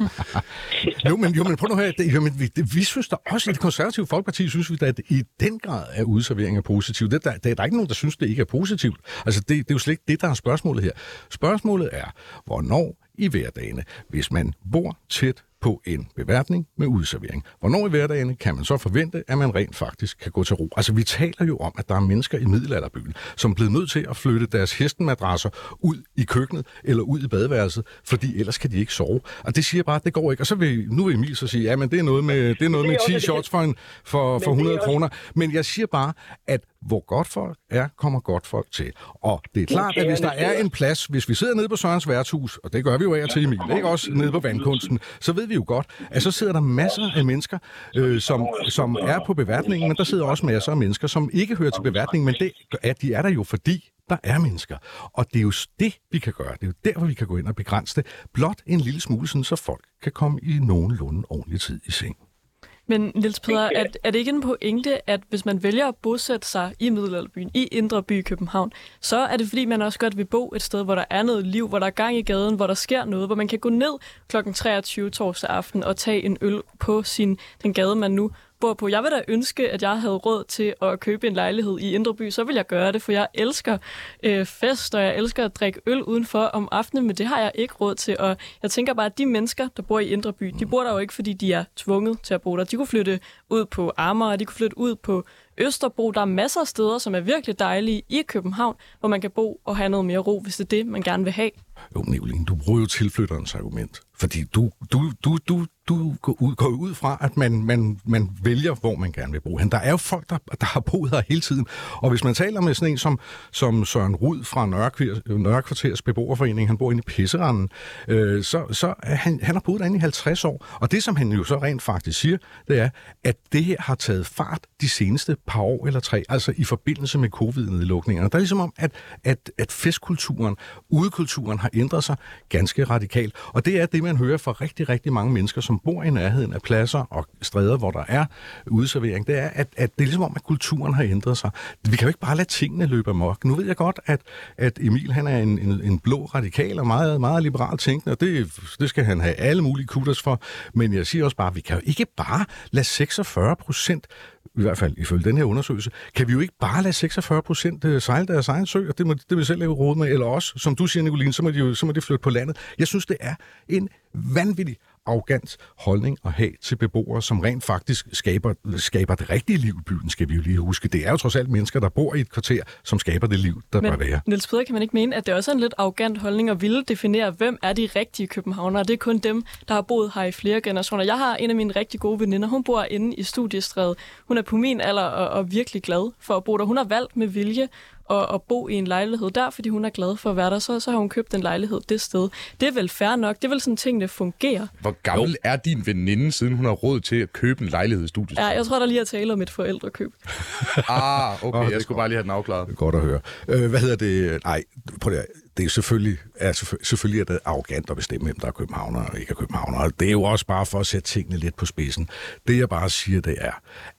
jo, men, jo, men prøv nu her. Det, jo, men vi, det, vi synes da også i det konservative folkeparti, synes vi da, at i den grad er udservering er positivt. Det, der, der, der er ikke nogen, der synes, det ikke er positivt. Altså, det, det er jo slet ikke det, der er spørgsmålet her. Spørgsmålet er, hvornår i hverdagene, hvis man bor tæt på en beværtning med udservering. Hvornår i hverdagen kan man så forvente, at man rent faktisk kan gå til ro? Altså, vi taler jo om, at der er mennesker i middelalderbyen, som er blevet nødt til at flytte deres hestenmadrasser ud i køkkenet eller ud i badeværelset, fordi ellers kan de ikke sove. Og det siger bare, at det går ikke. Og så vil, nu vil Emil så sige, ja, men det er noget med, det er noget med 10 shorts for, en, for, for 100 kroner. Men jeg siger bare, at hvor godt folk er, kommer godt folk til. Og det er klart, at hvis der er en plads, hvis vi sidder nede på Sørens værtshus, og det gør vi jo af og til, Emil, ikke også nede på vandkunsten, så ved vi jo godt, at så sidder der masser af mennesker, øh, som, som er på beværtningen, men der sidder også masser af mennesker, som ikke hører til beværtningen, men det, at de er der jo fordi, der er mennesker. Og det er jo det, vi kan gøre. Det er jo der, hvor vi kan gå ind og begrænse det. Blot en lille smule, sådan, så folk kan komme i nogenlunde ordentlig tid i seng. Men Niels Peder, er, er det ikke en pointe, at hvis man vælger at bosætte sig i Middelalderbyen, i Indre By i København, så er det fordi, man også godt vil bo et sted, hvor der er noget liv, hvor der er gang i gaden, hvor der sker noget, hvor man kan gå ned kl. 23 torsdag aften og tage en øl på sin, den gade, man nu bor på. Jeg vil da ønske, at jeg havde råd til at købe en lejlighed i Indre By, så vil jeg gøre det, for jeg elsker øh, fest, og jeg elsker at drikke øl udenfor om aftenen, men det har jeg ikke råd til. Og jeg tænker bare, at de mennesker, der bor i Indre By, de bor der jo ikke, fordi de er tvunget til at bo der. De kunne flytte ud på Amager, de kunne flytte ud på Østerbro. Der er masser af steder, som er virkelig dejlige i København, hvor man kan bo og have noget mere ro, hvis det er det, man gerne vil have. Jo, Nicolene, du bruger jo tilflytterens argument. Fordi du, du, du, du, du går ud, går ud fra, at man, man, man vælger, hvor man gerne vil bo hen. Der er jo folk, der, der har boet her hele tiden. Og hvis man taler med sådan en som, som Søren Rud fra Nørrekvarters beboerforening, han bor inde i Pisseranden, øh, så, så er han, han har boet derinde i 50 år. Og det, som han jo så rent faktisk siger, det er, at det her har taget fart de seneste par år eller tre, altså i forbindelse med covid-nedlukningerne. Der er ligesom om, at, at, at festkulturen, udekulturen har ændret sig ganske radikalt. Og det er det, man hører fra rigtig, rigtig mange mennesker, som bor i nærheden af pladser og stræder, hvor der er udservering. Det er, at, at det er ligesom om, at kulturen har ændret sig. Vi kan jo ikke bare lade tingene løbe amok. Nu ved jeg godt, at, at Emil han er en, en, en blå radikal og meget, meget liberal tænkende, og det, det skal han have alle mulige kutters for. Men jeg siger også bare, at vi kan jo ikke bare lade 46 procent i hvert fald ifølge den her undersøgelse, kan vi jo ikke bare lade 46 procent øh, sejle deres egen sø, og det må det vil selv lave råd med, eller også, som du siger, Nicoline, så må, de jo, så må de flytte på landet. Jeg synes, det er en vanvittig arrogant holdning at have til beboere, som rent faktisk skaber, skaber det rigtige liv i byen, skal vi jo lige huske. Det er jo trods alt mennesker, der bor i et kvarter, som skaber det liv, der Men, bør være. Niels Peder, kan man ikke mene, at det også er en lidt arrogant holdning at ville definere, hvem er de rigtige københavnere? Det er kun dem, der har boet her i flere generationer. Jeg har en af mine rigtig gode veninder, hun bor inde i studiestrædet. Hun er på min alder og, og virkelig glad for at bo der. Hun har valgt med vilje at, at bo i en lejlighed der, fordi hun er glad for at være der, så, så har hun købt en lejlighed det sted. Det er vel fair nok. Det er vel sådan, tingene fungerer. Hvor gammel jo. er din veninde, siden hun har råd til at købe en lejlighed i studiet? Ja, jeg tror, der lige er tale om et forældrekøb. ah, okay. Oh, jeg skulle bare lige have den afklaret. Det er godt at høre. Øh, hvad hedder det? Nej, på det, det er selvfølgelig, er selvfølgelig er det arrogant at bestemme, hvem der er københavner og ikke er københavner. Det er jo også bare for at sætte tingene lidt på spidsen. Det jeg bare siger, det er,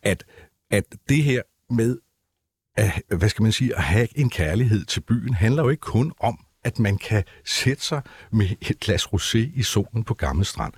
at, at det her med at, hvad skal man sige, at have en kærlighed til byen, handler jo ikke kun om at man kan sætte sig med et glas rosé i solen på Gamle Strand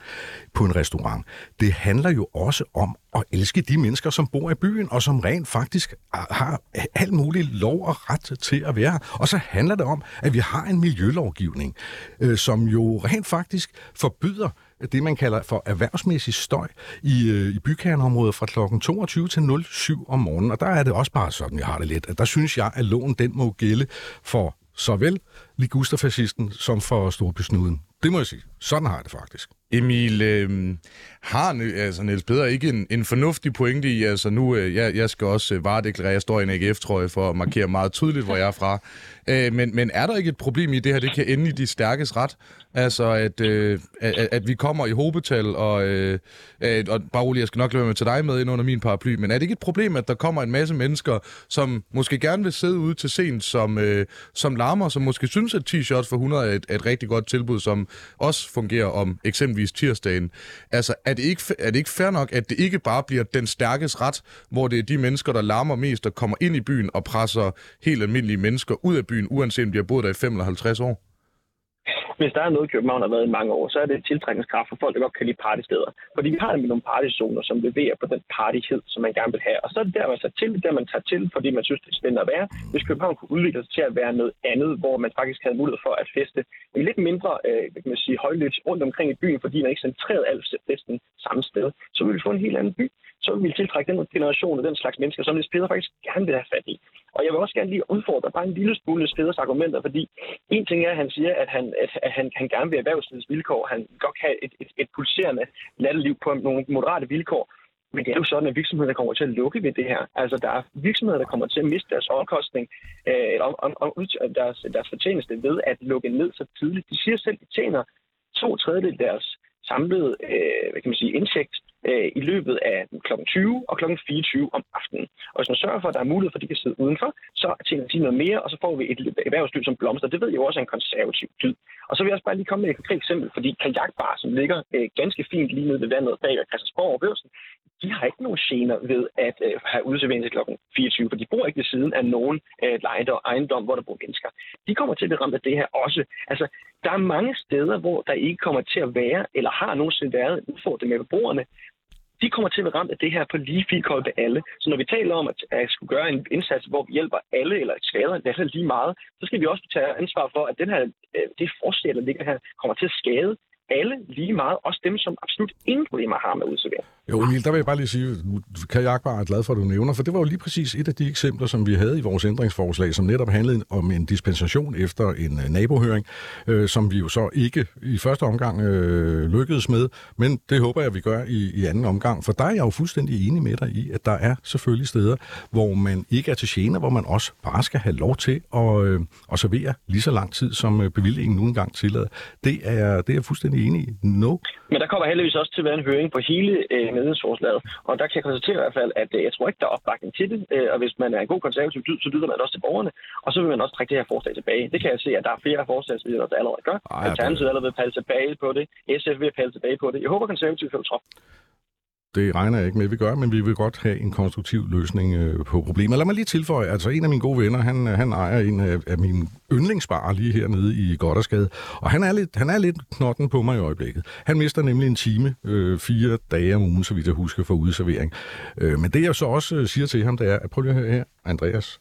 på en restaurant. Det handler jo også om at elske de mennesker, som bor i byen, og som rent faktisk har alt muligt lov og ret til at være. Og så handler det om, at vi har en miljølovgivning, øh, som jo rent faktisk forbyder det, man kalder for erhvervsmæssig støj i, øh, i bykerneområdet fra kl. 22 til 07 om morgenen. Og der er det også bare sådan, jeg har det lidt. At der synes jeg, at loven den må gælde for såvel ligusterfascisten som for Storbysnuden. Det må jeg sige. Sådan har jeg det faktisk. Emil, øh, har altså, Niels Peder ikke en, en fornuftig pointe i, altså nu, øh, jeg, jeg skal også øh, varedeklarere, jeg står i en AGF-trøje for at markere meget tydeligt, hvor jeg er fra. Øh, men, men er der ikke et problem i det her, det kan ende i de stærkes ret? Altså, at, øh, at, at vi kommer i hobetal, og, øh, og bare roligt, jeg skal nok lade med til dig med ind under min paraply, men er det ikke et problem, at der kommer en masse mennesker, som måske gerne vil sidde ude til sent, som, øh, som larmer, som måske synes, at t-shirts for 100 er et, er et rigtig godt tilbud, som også fungerer om eksempelvis tirsdagen. Altså, er det, ikke, er det ikke fair nok, at det ikke bare bliver den stærkes ret, hvor det er de mennesker, der larmer mest, der kommer ind i byen og presser helt almindelige mennesker ud af byen, uanset om de har boet der i 5 eller 50 år? Hvis der er noget, København har været i mange år, så er det tiltrækningskraft for folk, der godt kan lide partysteder. Fordi vi har nemlig nogle partyzoner, som leverer på den partyhed, som man gerne vil have. Og så er det der, man tager til, det der, man tager til, fordi man synes, det er spændende at være. Hvis København kunne udvikle sig til at være noget andet, hvor man faktisk havde mulighed for at feste en lidt mindre øh, kan man sige, højlydt rundt omkring i byen, fordi man ikke centreret alt festen samme sted, så ville vi få en helt anden by. Så ville vi tiltrække den generation af den slags mennesker, som Niels Peder faktisk gerne vil have fat i. Og jeg vil også gerne lige udfordre bare en lille smule Niels Peders argumenter, fordi en ting er, at han siger, at han, at han, han gerne vil erhvervslivets vilkår. Han godt kan have et, et, et pulserende latterliv på nogle moderate vilkår. Men det er jo sådan, at virksomheder kommer til at lukke ved det her. Altså, der er virksomheder, der kommer til at miste deres omkostning øh, om, om, om deres, deres fortjeneste ved at lukke ned så tidligt. De siger selv, at de tjener to tredjedel deres samlede øh, hvad kan man sige, indtægt øh, i løbet af kl. 20 og kl. 24 om aftenen. Og hvis man sørger for, at der er mulighed for, at de kan sidde udenfor, så tjener de noget mere, og så får vi et erhvervsliv som blomster. Det ved jeg jo også er en konservativ tid. Og så vil jeg også bare lige komme med et konkret eksempel, fordi kajakbar, som ligger øh, ganske fint lige nede ved vandet bag Christiansborg og Børsen, de har ikke nogen gener ved at øh, have udservering til kl. 24, for de bor ikke ved siden af nogen øh, ejendom, hvor der bor mennesker. De kommer til at blive ramt af det her også. Altså, der er mange steder, hvor der ikke kommer til at være, eller har nogensinde været en udfordring med beboerne, de kommer til at være ramt af det her på lige vilkår ved alle. Så når vi taler om at, at skulle gøre en indsats, hvor vi hjælper alle eller skader alle altså lige meget, så skal vi også tage ansvar for, at den her, øh, det forslag, der ligger her, kommer til at skade alle lige meget, også dem, som absolut ingen problemer har med udservering. Jo, Emil, der vil jeg bare lige sige, kan kajakbar er glad for, at du nævner, for det var jo lige præcis et af de eksempler, som vi havde i vores ændringsforslag, som netop handlede om en dispensation efter en øh, nabohøring, øh, som vi jo så ikke i første omgang øh, lykkedes med, men det håber jeg, at vi gør i, i anden omgang, for der er jeg jo fuldstændig enig med dig i, at der er selvfølgelig steder, hvor man ikke er til gene, hvor man også bare skal have lov til at, øh, at servere lige så lang tid, som øh, bevillingen nu engang tillader. Det er, det er jeg fuldstændig enig i. No. Men der kommer heldigvis også til at være en høring på hele øh, medlemsforslaget, og der kan jeg konstatere i hvert fald, at øh, jeg tror ikke, der er opbakning til det, øh, og hvis man er en god konservativ dyd, så lytter man også til borgerne, og så vil man også trække det her forslag tilbage. Det kan jeg se, at der er flere forslagsvidere, der allerede gør. Alternativet allerede vil palle tilbage på det. SF vil palle tilbage på det. Jeg håber, konservativt følger trop. Det regner jeg ikke med, at vi gør, men vi vil godt have en konstruktiv løsning øh, på problemet. Lad mig lige tilføje, altså en af mine gode venner, han, øh, han ejer en af, af mine yndlingsbarer lige hernede i Goddersgade, og han er, lidt, han er lidt knotten på mig i øjeblikket. Han mister nemlig en time, øh, fire dage om ugen, så vidt jeg husker, for udservering. Øh, men det jeg så også øh, siger til ham, det er, at prøv lige at høre her, Andreas,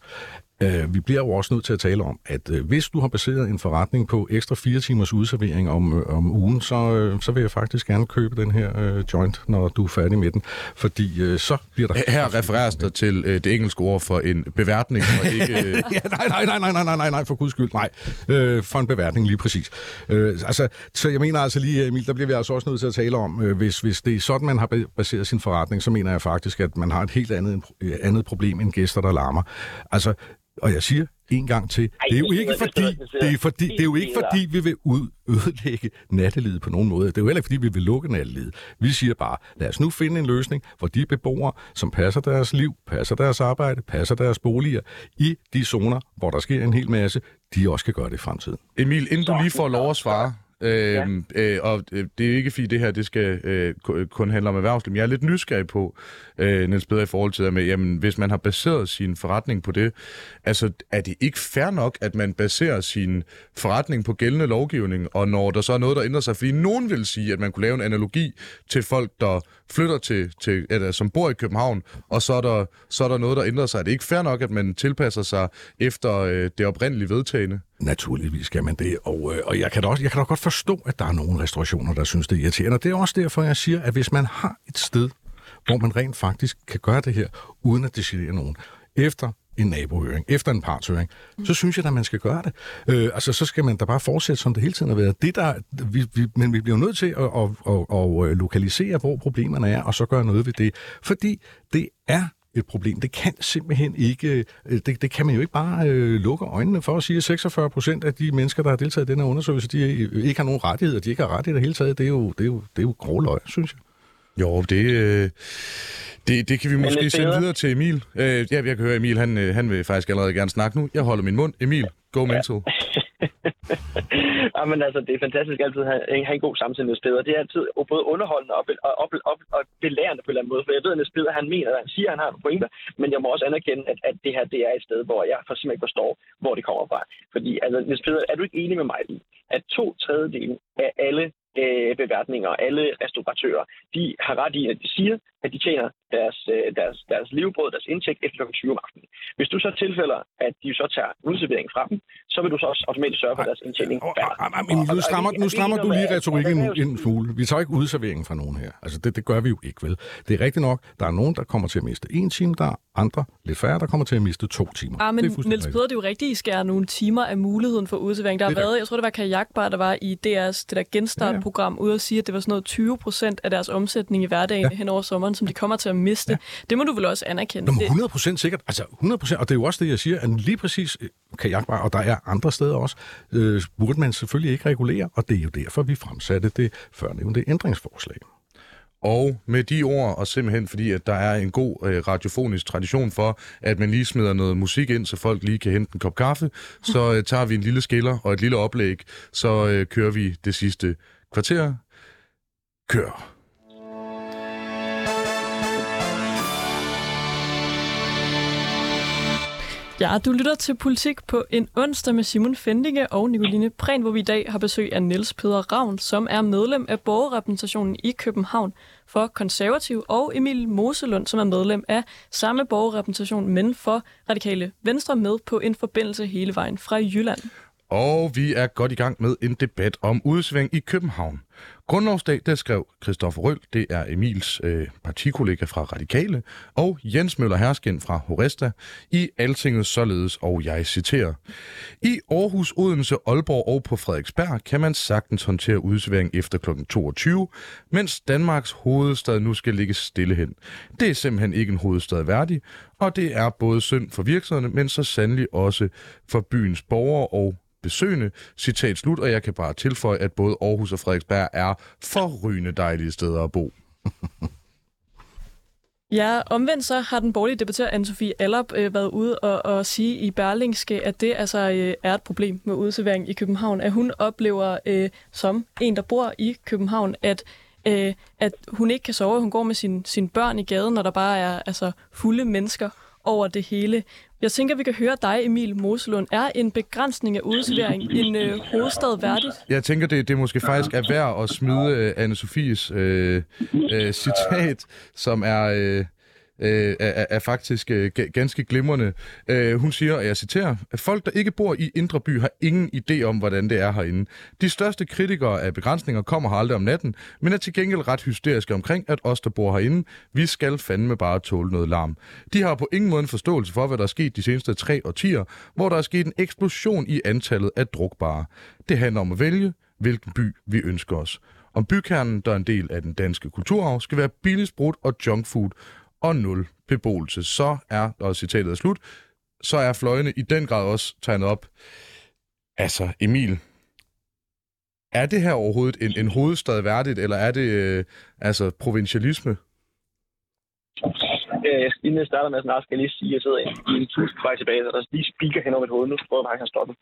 Øh, vi bliver jo også nødt til at tale om, at øh, hvis du har baseret en forretning på ekstra fire timers udservering om, øh, om ugen, så, øh, så vil jeg faktisk gerne købe den her øh, joint, når du er færdig med den. Fordi øh, så bliver der... Her refereres der til øh, det engelske ord for en beværtning, og ikke... Øh... ja, nej, nej, nej, nej, nej, nej, nej, for guds skyld, nej. Øh, for en beværtning, lige præcis. Øh, altså, så jeg mener altså lige, Emil, der bliver vi altså også nødt til at tale om, øh, hvis, hvis det er sådan, man har baseret sin forretning, så mener jeg faktisk, at man har et helt andet, andet problem end gæster, der larmer. Altså, og jeg siger en gang til, det er jo ikke fordi, det er, fordi, det er jo ikke fordi, vi vil ud, ødelægge nattelivet på nogen måde. Det er jo heller ikke fordi, vi vil lukke nattelivet. Vi siger bare, lad os nu finde en løsning, hvor de beboere, som passer deres liv, passer deres arbejde, passer deres boliger i de zoner, hvor der sker en hel masse, de også kan gøre det i fremtiden. Emil, inden du lige får lov at svare, øh, ja. øh, og øh, det er ikke fordi det her det skal øh, kun handle om erhvervsliv, men jeg er lidt nysgerrig på, øh, Niels Peder, i forhold til det med, jamen, hvis man har baseret sin forretning på det, altså er det ikke fair nok, at man baserer sin forretning på gældende lovgivning, og når der så er noget, der ændrer sig, fordi nogen vil sige, at man kunne lave en analogi til folk, der flytter til, til eller, som bor i København, og så er, der, så er der noget, der ændrer sig. Er det ikke fair nok, at man tilpasser sig efter øh, det oprindelige vedtagende? Naturligvis skal man det, og, øh, og jeg, kan da også, jeg kan da godt forstå, at der er nogle restaurationer, der synes, det er irriterende. Og det er også derfor, jeg siger, at hvis man har et sted, hvor man rent faktisk kan gøre det her, uden at det generer nogen, efter en nabohøring, efter en partshøring, mm. så synes jeg, at man skal gøre det. Øh, altså, så skal man da bare fortsætte, som det hele tiden har været. Det der, vi, vi, men vi bliver nødt til at, at, at, at lokalisere, hvor problemerne er, og så gøre noget ved det. Fordi det er et problem. Det kan simpelthen ikke, øh, det, det kan man jo ikke bare øh, lukke øjnene for at sige, at 46 procent af de mennesker, der har deltaget i den her undersøgelse, de ikke har nogen rettigheder, de ikke har rettigheder i det hele taget. Det er jo, det er jo, det er jo grov løg, synes jeg. Jo, det, øh, det, det kan vi måske sende videre til Emil. Øh, ja, jeg kan høre, Emil, han, øh, han vil faktisk allerede gerne snakke nu. Jeg holder min mund. Emil, go mental. ja, men altså, det er fantastisk altid at have, have en god samtale med Speder. Det er altid både underholdende og, og, og, og, og belærende på en eller anden måde. For jeg ved, at Speder, han mener, at han siger, at han har en pointer, men jeg må også anerkende, at, at det her det er et sted, hvor jeg for simpelthen ikke forstår, hvor det kommer fra. Fordi, altså, Niels Peder, er du ikke enig med mig i, at to tredjedele af alle øh, beværtninger, alle restauratører, de har ret i, at de siger, at de tjener deres, øh, deres, deres livbrød, deres indtægt efter kl. 20 om aftenen. Hvis du så tilfælder, at de så tager udservering fra dem, så vil du så også automatisk sørge for, at deres indtjening. Men nu strammer, nu strammer du lige retorikken en smule. Vi tager ikke udserveringen fra nogen her. Altså, det, det gør vi jo ikke, vel? Det er rigtigt nok, der er nogen, der kommer til at miste en time, der er andre, lidt færre, der kommer til at miste to timer. Ah, men Niels Peder, det er jo rigtigt, I skærer nogle timer af muligheden for udservering. Der har været, jeg tror, det var Kajakbar, der var i DR's det der genstartprogram, ja, ja. ude at sige, at det var sådan noget 20 procent af deres omsætning i hverdagen ja. hen over sommeren, som de kommer til at miste. Ja. Det må du vel også anerkende. Nå, 100 procent sikkert. Altså 100 procent, og det er jo også det, jeg siger, at lige præcis øh, kajakbar, og der er andre steder også, øh, burde man selvfølgelig ikke regulere, og det er jo derfor, vi fremsatte det førnævnte ændringsforslag. Og med de ord, og simpelthen fordi, at der er en god øh, radiofonisk tradition for, at man lige smider noget musik ind, så folk lige kan hente en kop kaffe, så øh, tager vi en lille skiller og et lille oplæg, så øh, kører vi det sidste kvarter. Kør! Ja, du lytter til Politik på en onsdag med Simon Fendinge og Nicoline Prehn, hvor vi i dag har besøg af Niels Peder Ravn, som er medlem af borgerrepræsentationen i København for konservativ, og Emil Moselund, som er medlem af samme borgerrepræsentation, men for radikale venstre med på en forbindelse hele vejen fra Jylland. Og vi er godt i gang med en debat om udsving i København. Grundlovsdag, der skrev Christoffer Røl, det er Emils øh, partikollega fra Radikale, og Jens Møller Hersken fra Horesta, i Altinget således, og jeg citerer. I Aarhus, Odense, Aalborg og på Frederiksberg kan man sagtens håndtere udsværing efter kl. 22, mens Danmarks hovedstad nu skal ligge stille hen. Det er simpelthen ikke en hovedstad værdig, og det er både synd for virksomhederne, men så sandelig også for byens borgere og besøgende. Citat slut, og jeg kan bare tilføje, at både Aarhus og Frederiksberg er forrygende dejlige steder at bo. Ja, omvendt så har den borgerlige debattør Anne-Sophie Allop øh, været ude og, og sige i Berlingske, at det altså øh, er et problem med udservering i København. At hun oplever øh, som en, der bor i København, at øh, at hun ikke kan sove. Hun går med sin, sine børn i gaden, når der bare er altså, fulde mennesker over det hele. Jeg tænker, vi kan høre dig, Emil Moselund. Er en begrænsning af udservering en øh, hovedstad værdigt? Jeg tænker, det, det måske faktisk er værd at smide øh, Anne-Sophies øh, øh, citat, som er... Øh, øh, er, er faktisk øh, ganske glimrende. Øh, hun siger, og jeg citerer, at folk, der ikke bor i Indre By, har ingen idé om, hvordan det er herinde. De største kritikere af begrænsninger kommer her aldrig om natten, men er til gengæld ret hysteriske omkring, at os, der bor herinde, vi skal fandme bare tåle noget larm. De har på ingen måde en forståelse for, hvad der er sket de seneste tre årtier, hvor der er sket en eksplosion i antallet af drukbare. Det handler om at vælge, hvilken by vi ønsker os. Om bykernen, der er en del af den danske kulturarv, skal være billigt brudt og junkfood, og nul beboelse. Så er, og citatet er slut, så er fløjene i den grad også tegnet op. Altså, Emil, er det her overhovedet en, en hovedstad værdigt, eller er det øh, altså provincialisme? Øh, inden jeg starter med at snakke, skal jeg lige sige, at jeg sidder i en tusind vej tilbage, så der lige speaker hen over mit hoved. Nu prøver jeg faktisk at stoppe.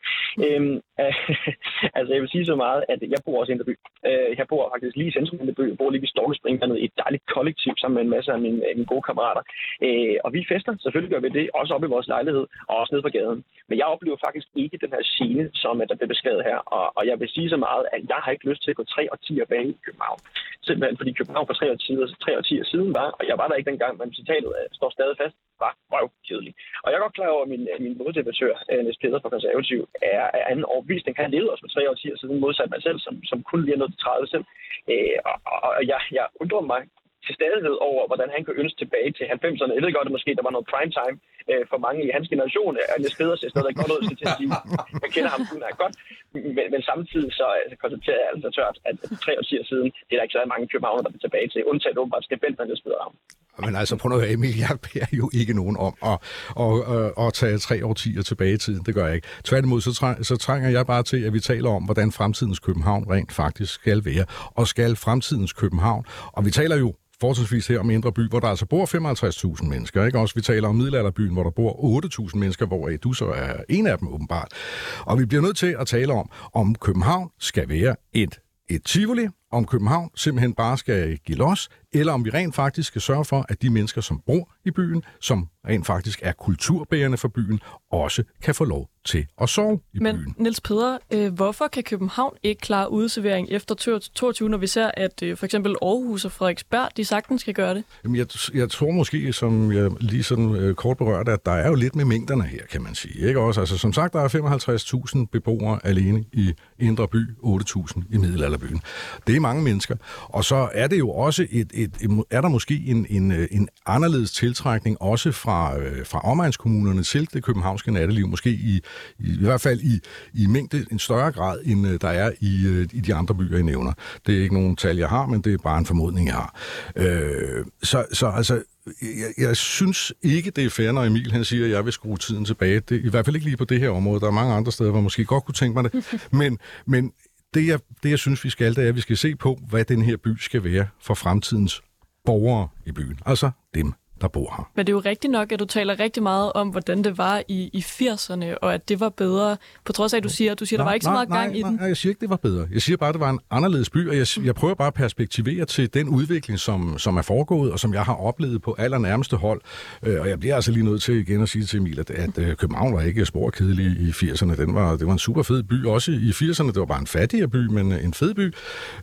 Øhm, øh, altså, jeg vil sige så meget, at jeg bor også i Indreby. Øh, jeg bor faktisk lige i centrum af Indreby. Jeg bor lige ved der i et dejligt kollektiv sammen med en masse af mine, af mine gode kammerater. Øh, og vi fester, selvfølgelig gør vi det, også op i vores lejlighed og også ned på gaden. Men jeg oplever faktisk ikke den her scene, som der bliver beskrevet her. Og, og jeg vil sige så meget, at jeg har ikke lyst til at gå tre og 10 bag i København. Simpelthen fordi København for tre år 10, tre og 10 siden var, og jeg var der ikke dengang, men citatet står stadig fast, var røvkedelig. Og jeg er godt klar over, at min, min moddebattør, øh, Niels Peder fra Konservativ, er, af anden overbevisning. Han levede også for tre år siden, modsat mig selv, som, som kun lige er nået til 30 selv. Øh, og, og jeg, jeg undrer mig til stadighed over, hvordan han kunne ønske tilbage til 90'erne. Jeg ved godt, at måske der var noget prime time øh, for mange i hans generation. Er Niels Peder stadig godt ud, til at sige. Jeg kender ham kun er godt. Men, men samtidig så altså, konstaterer jeg altså tørt, at tre år siden, det er der ikke så mange københavner, der er tilbage til. Undtaget åbenbart skal Bent, Niels Peder ham. Men altså, prøv at høre, Emil, jeg beder jo ikke nogen om at, at, at, øh, at tage tre årtier tilbage i tiden. Det gør jeg ikke. Tværtimod, så, træ, så trænger jeg bare til, at vi taler om, hvordan fremtidens København rent faktisk skal være. Og skal fremtidens København, og vi taler jo forholdsvis her om Indre By, hvor der altså bor 55.000 mennesker. Ikke? Også vi taler om Middelalderbyen, hvor der bor 8.000 mennesker, hvor du så er en af dem åbenbart. Og vi bliver nødt til at tale om, om København skal være et, et tivoli, om København simpelthen bare skal give los, eller om vi rent faktisk skal sørge for, at de mennesker, som bor i byen, som rent faktisk er kulturbærende for byen, også kan få lov til at sove i Men, byen. Men Niels Peder, øh, hvorfor kan København ikke klare udservering efter 22, når vi ser, at øh, for eksempel Aarhus og Frederiksberg, de sagtens skal gøre det? Jamen, jeg, jeg tror måske, som jeg lige sådan øh, kort berørte, at der er jo lidt med mængderne her, kan man sige. Ikke også? Altså, som sagt, der er 55.000 beboere alene i Indre By, 8.000 i Middelalderbyen. Det er mange mennesker. Og så er det jo også et, et, et er der måske en, en, øh, en anderledes tiltrækning også fra, øh, fra omegnskommunerne til det københavnske natteliv, måske i, i, i hvert fald i, i mængde en større grad, end øh, der er i, øh, i de andre byer, I nævner. Det er ikke nogen tal, jeg har, men det er bare en formodning, jeg har. Øh, så, så altså, jeg, jeg synes ikke, det er fair, når Emil han siger, at jeg vil skrue tiden tilbage. Det, I hvert fald ikke lige på det her område. Der er mange andre steder, hvor jeg måske godt kunne tænke mig det. Men, men det, jeg, det, jeg synes, vi skal, det er, at vi skal se på, hvad den her by skal være for fremtidens borgere i byen. Altså dem, der bor her. Men det er jo rigtigt nok, at du taler rigtig meget om, hvordan det var i, i 80'erne, og at det var bedre, på trods af, at du siger, du siger, nej, der var ikke nej, så meget nej, gang nej, i den. Nej, jeg siger ikke, det var bedre. Jeg siger bare, at det var en anderledes by, og jeg, jeg prøver bare at perspektivere til den udvikling, som, som er foregået, og som jeg har oplevet på allernærmeste hold. Øh, og jeg bliver altså lige nødt til igen at sige til Emil, at, at øh, København var ikke sporkedelig i 80'erne. Den var, det var en super fed by, også i 80'erne. Det var bare en fattigere by, men en fed by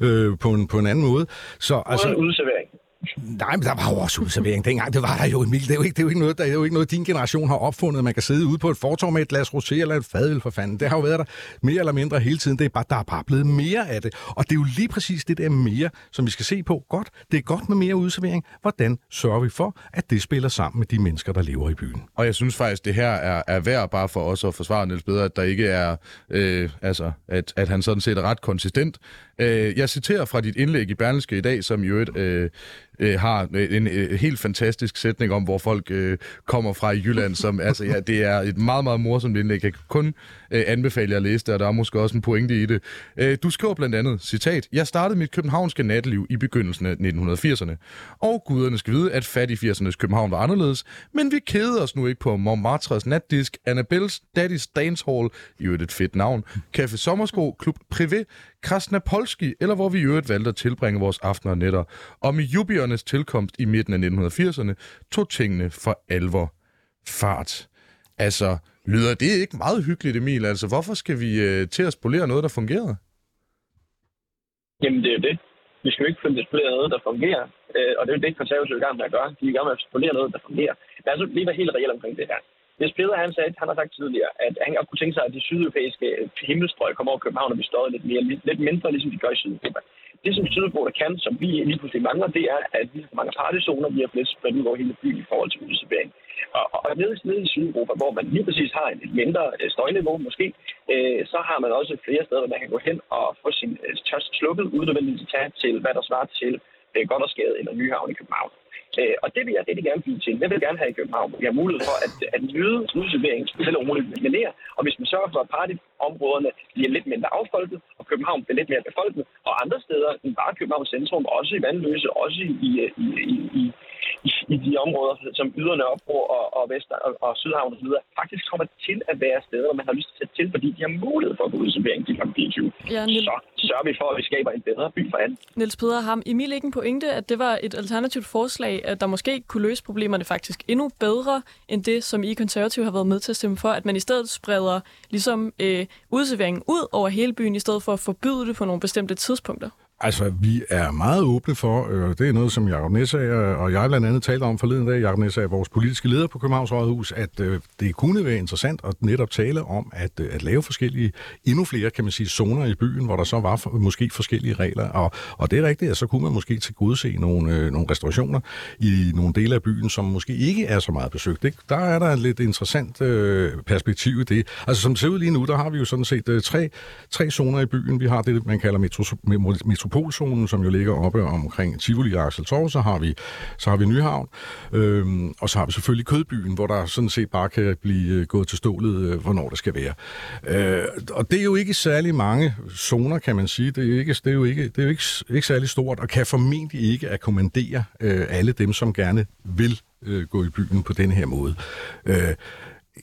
øh, på, en, på en anden måde. Så, altså, en udservering. Nej, men der var jo også udservering dengang. Det var der jo, Emil. Det er jo ikke, det er jo ikke, noget, der er jo ikke noget, din generation har opfundet. Man kan sidde ude på et fortorv med et glas rosé eller et fadøl for fanden. Det har jo været der mere eller mindre hele tiden. Det er bare, der er bare blevet mere af det. Og det er jo lige præcis det der mere, som vi skal se på. Godt, det er godt med mere udservering. Hvordan sørger vi for, at det spiller sammen med de mennesker, der lever i byen? Og jeg synes faktisk, det her er, er værd bare for os at forsvare Niels bedre, at der ikke er, øh, altså, at, at han sådan set er ret konsistent. Øh, jeg citerer fra dit indlæg i Berlingske i dag, som jo et, øh, øh, har en, en helt fantastisk sætning om, hvor folk øh, kommer fra i Jylland, som altså, ja, det er et meget, meget morsomt indlæg. Jeg kan kun øh, anbefale jer at læse det, og der er måske også en pointe i det. Øh, du skriver blandt andet, citat, Jeg startede mit københavnske natliv i begyndelsen af 1980'erne, og guderne skal vide, at fat i 80'ernes København var anderledes, men vi kædede os nu ikke på Montmartres natdisk, Annabelles Daddy's Dance Hall, i øvrigt et fedt navn, Café Sommersko, Klub Privé, Krasnapolski, eller hvor vi i øvrigt valgte at tilbringe vores aftener og nætter. Og med jubiernes tilkomst i midten af 1980'erne tog tingene for alvor fart. Altså, lyder det ikke meget hyggeligt, Emil? Altså, hvorfor skal vi øh, til at spolere noget, der fungerede? Jamen, det er jo det. Vi skal jo ikke spolere noget, der fungerer. Øh, og det er jo det, konservative er i gang med at gøre. De er i gang med at spolere noget, der fungerer. Lad os lige være helt reelt omkring det her. Hvis Peder han sagde, han har sagt tidligere, at han godt kunne tænke sig, at de sydeuropæiske himmelstrøg kommer over København og vi står lidt, mere, lidt mindre, ligesom de gør i Sydeuropa. Det, som Sydeuropa kan, som vi lige pludselig mangler, det er, at vi har mange partyzoner, vi har lidt spredt ud over hele byen i forhold til udservering. Og, og nede, nede i Sydeuropa, hvor man lige præcis har et mindre øh, støjniveau måske, øh, så har man også flere steder, hvor man kan gå hen og få sin øh, tørst slukket, uden nødvendigvis at tage til, hvad der svarer til øh, Goddersgade eller Nyhavn i København. Øh, og det vil jeg rigtig gerne blive til. Det vil jeg gerne have i København. Vi har mulighed for at, at nyde udservering, specielt og roligt mere. Og hvis man sørger for, at partyområderne bliver lidt mindre affolket, og København bliver lidt mere befolket, og andre steder end bare Københavns centrum, også i Vandløse, også i, i, i, i, i, i de områder, som yderne Nørrebro og, og Vest og, og Sydhavn osv., faktisk kommer til at være steder, man har lyst til at til, fordi de har mulighed for at gå ud til til kl. 24. Ja, så sørger vi for, at vi skaber en bedre by for alle. Niels Peder, har Emil ikke en pointe, at det var et alternativt forslag, at der måske kunne løse problemerne faktisk endnu bedre, end det, som I konservative har været med til at stemme for, at man i stedet spreder ligesom øh, udserveringen ud over hele byen, i stedet for at forbyde det på nogle bestemte tidspunkter? Altså, vi er meget åbne for, øh, det er noget, som Jacob Nessager og jeg blandt andet talte om forleden dag, Jacob Nessager, vores politiske leder på Københavns Rådhus, at øh, det kunne være interessant at netop tale om at, øh, at lave forskellige, endnu flere, kan man sige, zoner i byen, hvor der så var for, måske forskellige regler. Og, og det er rigtigt, at så kunne man måske til gode se nogle, øh, nogle restaurationer i nogle dele af byen, som måske ikke er så meget besøgt. Det, der er der et lidt interessant øh, perspektiv i det. Altså, som det ser ud lige nu, der har vi jo sådan set øh, tre, tre zoner i byen. Vi har det, man kalder metro, metro metropolzonen, som jo ligger oppe omkring Tivoli og Axel Torv, så har vi, så har vi Nyhavn, øhm, og så har vi selvfølgelig Kødbyen, hvor der sådan set bare kan blive øh, gået til stålet, øh, hvornår det skal være. Øh, og det er jo ikke særlig mange zoner, kan man sige. Det er, ikke, det er jo, ikke, det er jo ikke, ikke særlig stort, og kan formentlig ikke akkommodere øh, alle dem, som gerne vil øh, gå i byen på den her måde. Øh,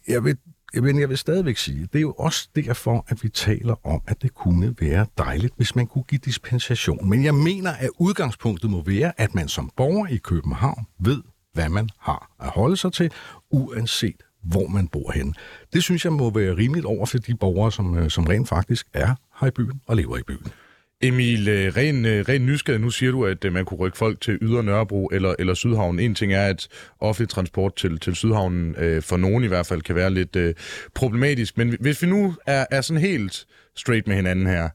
jeg vil men jeg vil stadigvæk sige, det er jo også derfor, at vi taler om, at det kunne være dejligt, hvis man kunne give dispensation. Men jeg mener, at udgangspunktet må være, at man som borger i København ved, hvad man har at holde sig til, uanset hvor man bor hen. Det synes jeg må være rimeligt over for de borgere, som, øh, som rent faktisk er her i byen og lever i byen. Emil, øh, ren, øh, ren nysgerrig, nu siger du, at øh, man kunne rykke folk til Yder Nørrebro eller, eller Sydhavn. En ting er, at offentlig transport til, til Sydhavnen, øh, for nogen i hvert fald, kan være lidt øh, problematisk. Men hvis vi nu er, er sådan helt straight med hinanden her,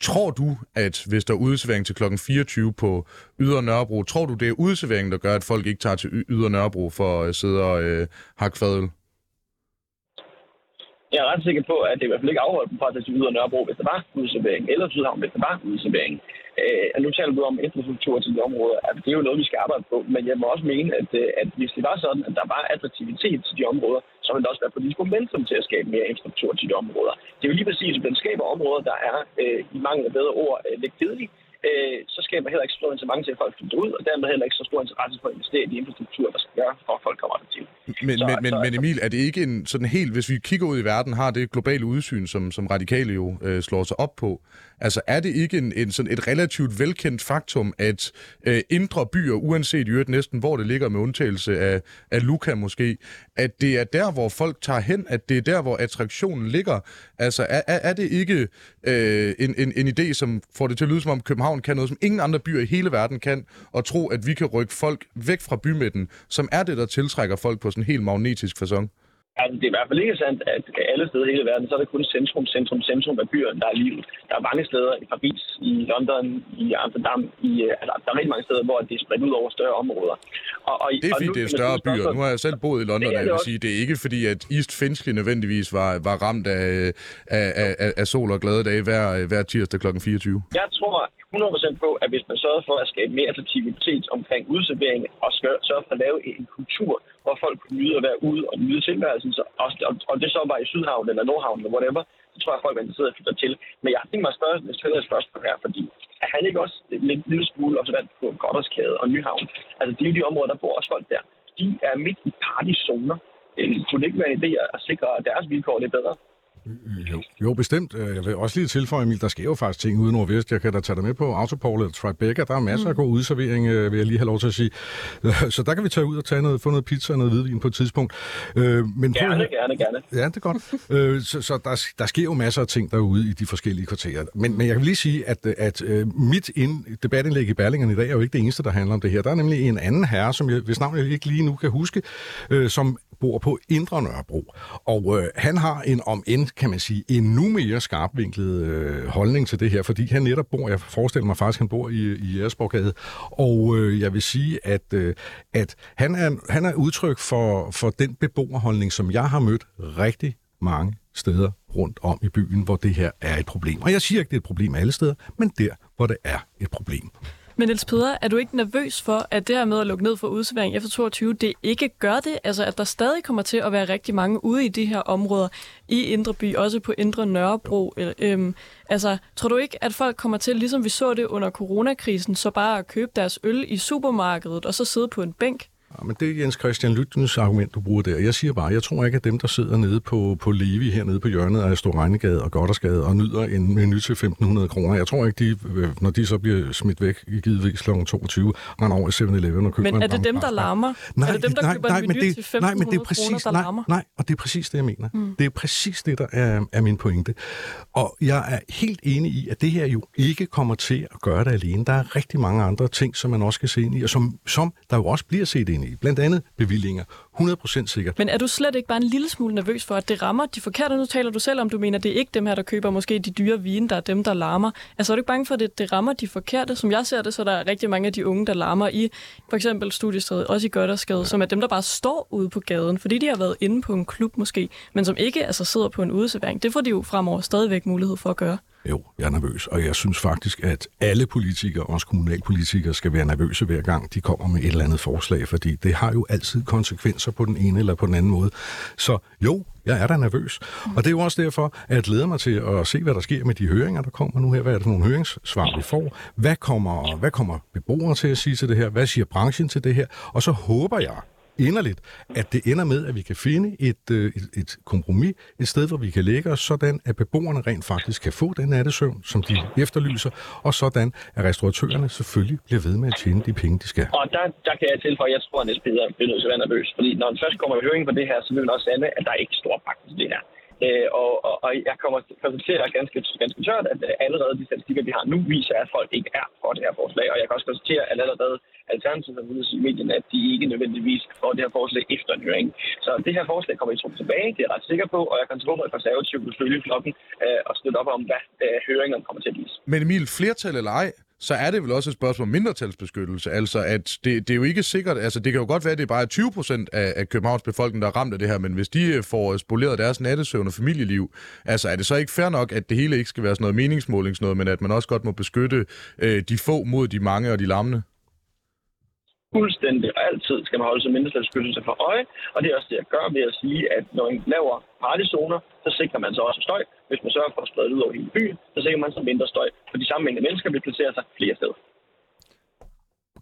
tror du, at hvis der er udservering til klokken 24 på Yder Nørrebro, tror du, det er udserveringen, der gør, at folk ikke tager til Yder Nørrebro for at sidde og øh, hakke fadøl? Jeg er ret sikker på, at det i hvert fald ikke afholdt dem fra at tage ud af Nørrebro, hvis der var udservering, eller Sydhavn, hvis der var udservering. Øh, nu taler du om infrastruktur til de områder. Altså, det er jo noget, vi skal arbejde på, men jeg må også mene, at, øh, at hvis det var sådan, at der var attraktivitet til de områder, så ville der også være politisk momentum til at skabe mere infrastruktur til de områder. Det er jo lige præcis, at den skaber områder, der er øh, i mangel af bedre ord øh, lidt kedelige, øh, så skaber heller ikke så stor incitament til, at folk flytter ud, og dermed heller ikke så stor interesse for at investere i de infrastruktur, der skal gøre, for at folk kommer til. Men, så, men, men, så, men Emil, er det ikke en sådan helt, hvis vi kigger ud i verden, har det globale udsyn, som, som radikale jo øh, slår sig op på, Altså er det ikke en, en sådan et relativt velkendt faktum, at øh, indre byer, uanset i øvrigt næsten hvor det ligger med undtagelse af, af Luca måske, at det er der, hvor folk tager hen, at det er der, hvor attraktionen ligger. Altså er, er, det ikke øh, en, en, en idé, som får det til at lyde som om København kan noget, som ingen andre byer i hele verden kan, og tro, at vi kan rykke folk væk fra bymidten, som er det, der tiltrækker folk på sådan en helt magnetisk fasong? Altså, det er i hvert fald ikke sandt, at alle steder i hele verden, så er det kun centrum, centrum, centrum af byerne, der er livet. Der er mange steder i Paris, i London, i Amsterdam, i, øh, altså, der er rigtig mange steder, hvor det er spredt ud over større områder. Og, og, det er fint, det er større byer. Nu har jeg selv boet i London, det jeg vil sige. Det er ikke fordi, at East Finchley nødvendigvis var, var ramt af, af, af, af sol og glade dage hver, hver tirsdag kl. 24. Jeg tror 100% på, at hvis man sørger for at skabe mere attraktivitet omkring udservering og sørger for at lave en kultur, hvor folk kunne nyde at være ude og nyde tilværelsen, så, og, og, det så var i Sydhavn eller Nordhavn eller whatever, så tror jeg, at folk er interesseret at flytte til. Men jeg har tænkt mig at spørge, stille et spørgsmål her, fordi er han ikke også lidt lille smule observant på Godderskade og Nyhavn? Altså, det er jo de områder, der bor også folk der. De er midt i partyzoner. Øh, kunne det ikke være en idé at sikre, at deres vilkår er bedre? Jo, jo, bestemt. Øh, jeg vil også lige tilføje, Emil, der sker jo faktisk ting ude nordvest. Jeg kan da tage dig med på Autopol eller Tribeca. Der er masser mm. af god udservering, øh, vil jeg lige have lov til at sige. Så der kan vi tage ud og tage noget, få noget pizza og noget hvidvin på et tidspunkt. Øh, men gerne, på, gerne, gerne. Ja, det er godt. så så der, der sker jo masser af ting derude i de forskellige kvarterer. Men, men jeg vil lige sige, at, at mit ind, debatindlæg i Berlingerne i dag er jo ikke det eneste, der handler om det her. Der er nemlig en anden herre, som jeg, hvis navn jeg ikke lige nu kan huske, som bor på Indre Nørrebro. Og øh, han har en om end, kan man sige, endnu mere skarpvinklet øh, holdning til det her, fordi han netop bor, jeg forestiller mig faktisk, han bor i, i Jægersborggade, og øh, jeg vil sige, at, øh, at han, er, han er udtryk for, for den beboerholdning, som jeg har mødt rigtig mange steder rundt om i byen, hvor det her er et problem. Og jeg siger ikke, det er et problem alle steder, men der, hvor det er et problem. Men Niels Peder, er du ikke nervøs for, at det her med at lukke ned for udservering efter 22, det ikke gør det? Altså, at der stadig kommer til at være rigtig mange ude i de her områder, i Indre By, også på Indre Nørrebro. Øhm, altså, tror du ikke, at folk kommer til, ligesom vi så det under coronakrisen, så bare at købe deres øl i supermarkedet, og så sidde på en bænk? Men det er Jens Christian Lyttens argument, du bruger der. Jeg siger bare, jeg tror ikke, at dem, der sidder nede på, på Levi, hernede på hjørnet af Storregnegade og Goddersgade og nyder en menu til 1.500 kroner, jeg tror ikke, de, øh, når de så bliver smidt væk i givetvis kl. 22, render over i 7-Eleven og køber Men er en det dem, der larmer? Nej, er det dem, der nej, køber nej, en men menu det, til 1.500 nej, men det er kroner, præcis, der nej, larmer? nej, og det er præcis det, jeg mener. Mm. Det er præcis det, der er, er min pointe. Og jeg er helt enig i, at det her jo ikke kommer til at gøre det alene. Der er rigtig mange andre ting, som man også skal se ind i, og som, som der jo også bliver set ind i. Blandt andet bevillinger. 100% sikkert. Men er du slet ikke bare en lille smule nervøs for, at det rammer de forkerte? Nu taler du selv om, du mener, det er ikke dem her, der køber måske de dyre vine, der er dem, der larmer. Altså er du ikke bange for, at det, det rammer de forkerte? Som jeg ser det, så er der rigtig mange af de unge, der larmer i for eksempel studiestredet, også i Goddersgade, som er dem, der bare står ude på gaden, fordi de har været inde på en klub måske, men som ikke altså, sidder på en udeservering. Det får de jo fremover stadigvæk mulighed for at gøre. Jo, jeg er nervøs, og jeg synes faktisk, at alle politikere, også kommunalpolitikere, skal være nervøse hver gang, de kommer med et eller andet forslag, fordi det har jo altid konsekvenser på den ene eller på den anden måde. Så jo, jeg er da nervøs. Og det er jo også derfor, at jeg glæder mig til at se, hvad der sker med de høringer, der kommer nu her. Hvad er det for nogle høringssvar, vi får? Hvad kommer, hvad kommer beboere til at sige til det her? Hvad siger branchen til det her? Og så håber jeg, inderligt, at det ender med, at vi kan finde et, øh, et, et kompromis, et sted, hvor vi kan lægge os, sådan at beboerne rent faktisk kan få den nattesøvn, som de efterlyser, og sådan at restauratørerne selvfølgelig bliver ved med at tjene de penge, de skal. Og der, der kan jeg tilføje, at jeg tror, at Niels Peder bliver nødt til at være nervøs. Fordi når han først kommer i høring på det her, så vil han også sande, at der er ikke stor pakke til det her. Øh, og, og, og, jeg kommer til at konstatere ganske, ganske tørt, at øh, allerede de statistikker, vi har nu, viser, at folk ikke er for det her forslag. Og jeg kan også konstatere, at allerede Alternativet har vist i medierne, at de ikke nødvendigvis får det her forslag efter en høring. Så det her forslag kommer I trukket tilbage, det er jeg ret sikker på, og jeg kan tro, at konservative vil følge klokken øh, og støtte op om, hvad øh, høringerne kommer til at vise. Men Emil, flertal eller ej, så er det vel også et spørgsmål om mindretalsbeskyttelse. Altså, at det, det er jo ikke sikkert, altså det kan jo godt være, at det er bare 20 procent af, af Københavns befolkning, der er ramt af det her, men hvis de øh, får spoleret deres nattesøvn og familieliv, altså er det så ikke fair nok, at det hele ikke skal være sådan noget meningsmålingsnød, men at man også godt må beskytte øh, de få mod de mange og de lammende? Fuldstændig og altid skal man holde sig mindretalsbeskyttelse for øje, og det er også det, jeg gør ved at sige, at når man laver partyzoner, så sikrer man sig også støj. Hvis man sørger for at sprede det ud over hele byen, så sikrer man sig mindre støj, for de samme mængde mennesker vil placere sig flere steder.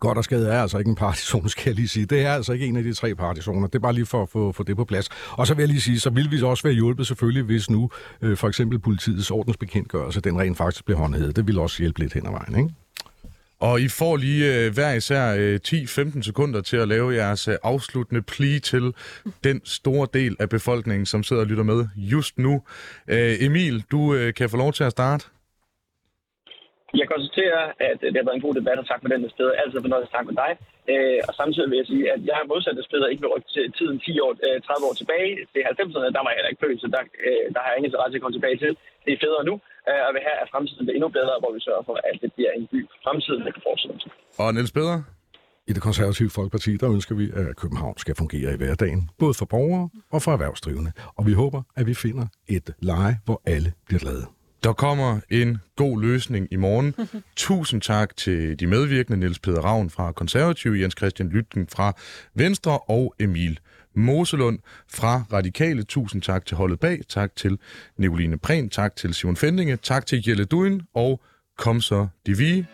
Godt og skade er altså ikke en partizone, skal jeg lige sige. Det er altså ikke en af de tre partizoner. Det er bare lige for at få, få det på plads. Og så vil jeg lige sige, så vil vi også være hjulpet selvfølgelig, hvis nu øh, for eksempel politiets ordensbekendtgørelse, den rent faktisk bliver håndhævet. Det vil også hjælpe lidt hen ad vejen, ikke? Og I får lige øh, hver især øh, 10-15 sekunder til at lave jeres øh, afsluttende plea til den store del af befolkningen, som sidder og lytter med just nu. Øh, Emil, du øh, kan få lov til at starte. Jeg konstaterer, at øh, det har været en god debat, og tak for den der sted. Altid fornøjelse at snakke med dig. Øh, og samtidig vil jeg sige, at jeg har modsat det spiller ikke vil rykke til tiden 10 år, øh, 30 år tilbage. Det er 90'erne, der var jeg heller ikke født, så der, øh, der har jeg ingen interesse at komme tilbage til. Det er federe nu, øh, og vil have, at fremtiden bliver endnu bedre, hvor vi sørger for, at det bliver en by for fremtiden, der kan fortsætte. Og Niels Peder? I det konservative Folkeparti, der ønsker vi, at København skal fungere i hverdagen, både for borgere og for erhvervsdrivende. Og vi håber, at vi finder et leje, hvor alle bliver glade. Der kommer en god løsning i morgen. Tusind tak til de medvirkende, Niels Peder Ravn fra Konservative, Jens Christian Lytken fra Venstre og Emil Moselund fra Radikale. Tusind tak til holdet bag. Tak til Nicoline Prehn. Tak til Simon Fendinge. Tak til Jelle Duin og kom så de vige.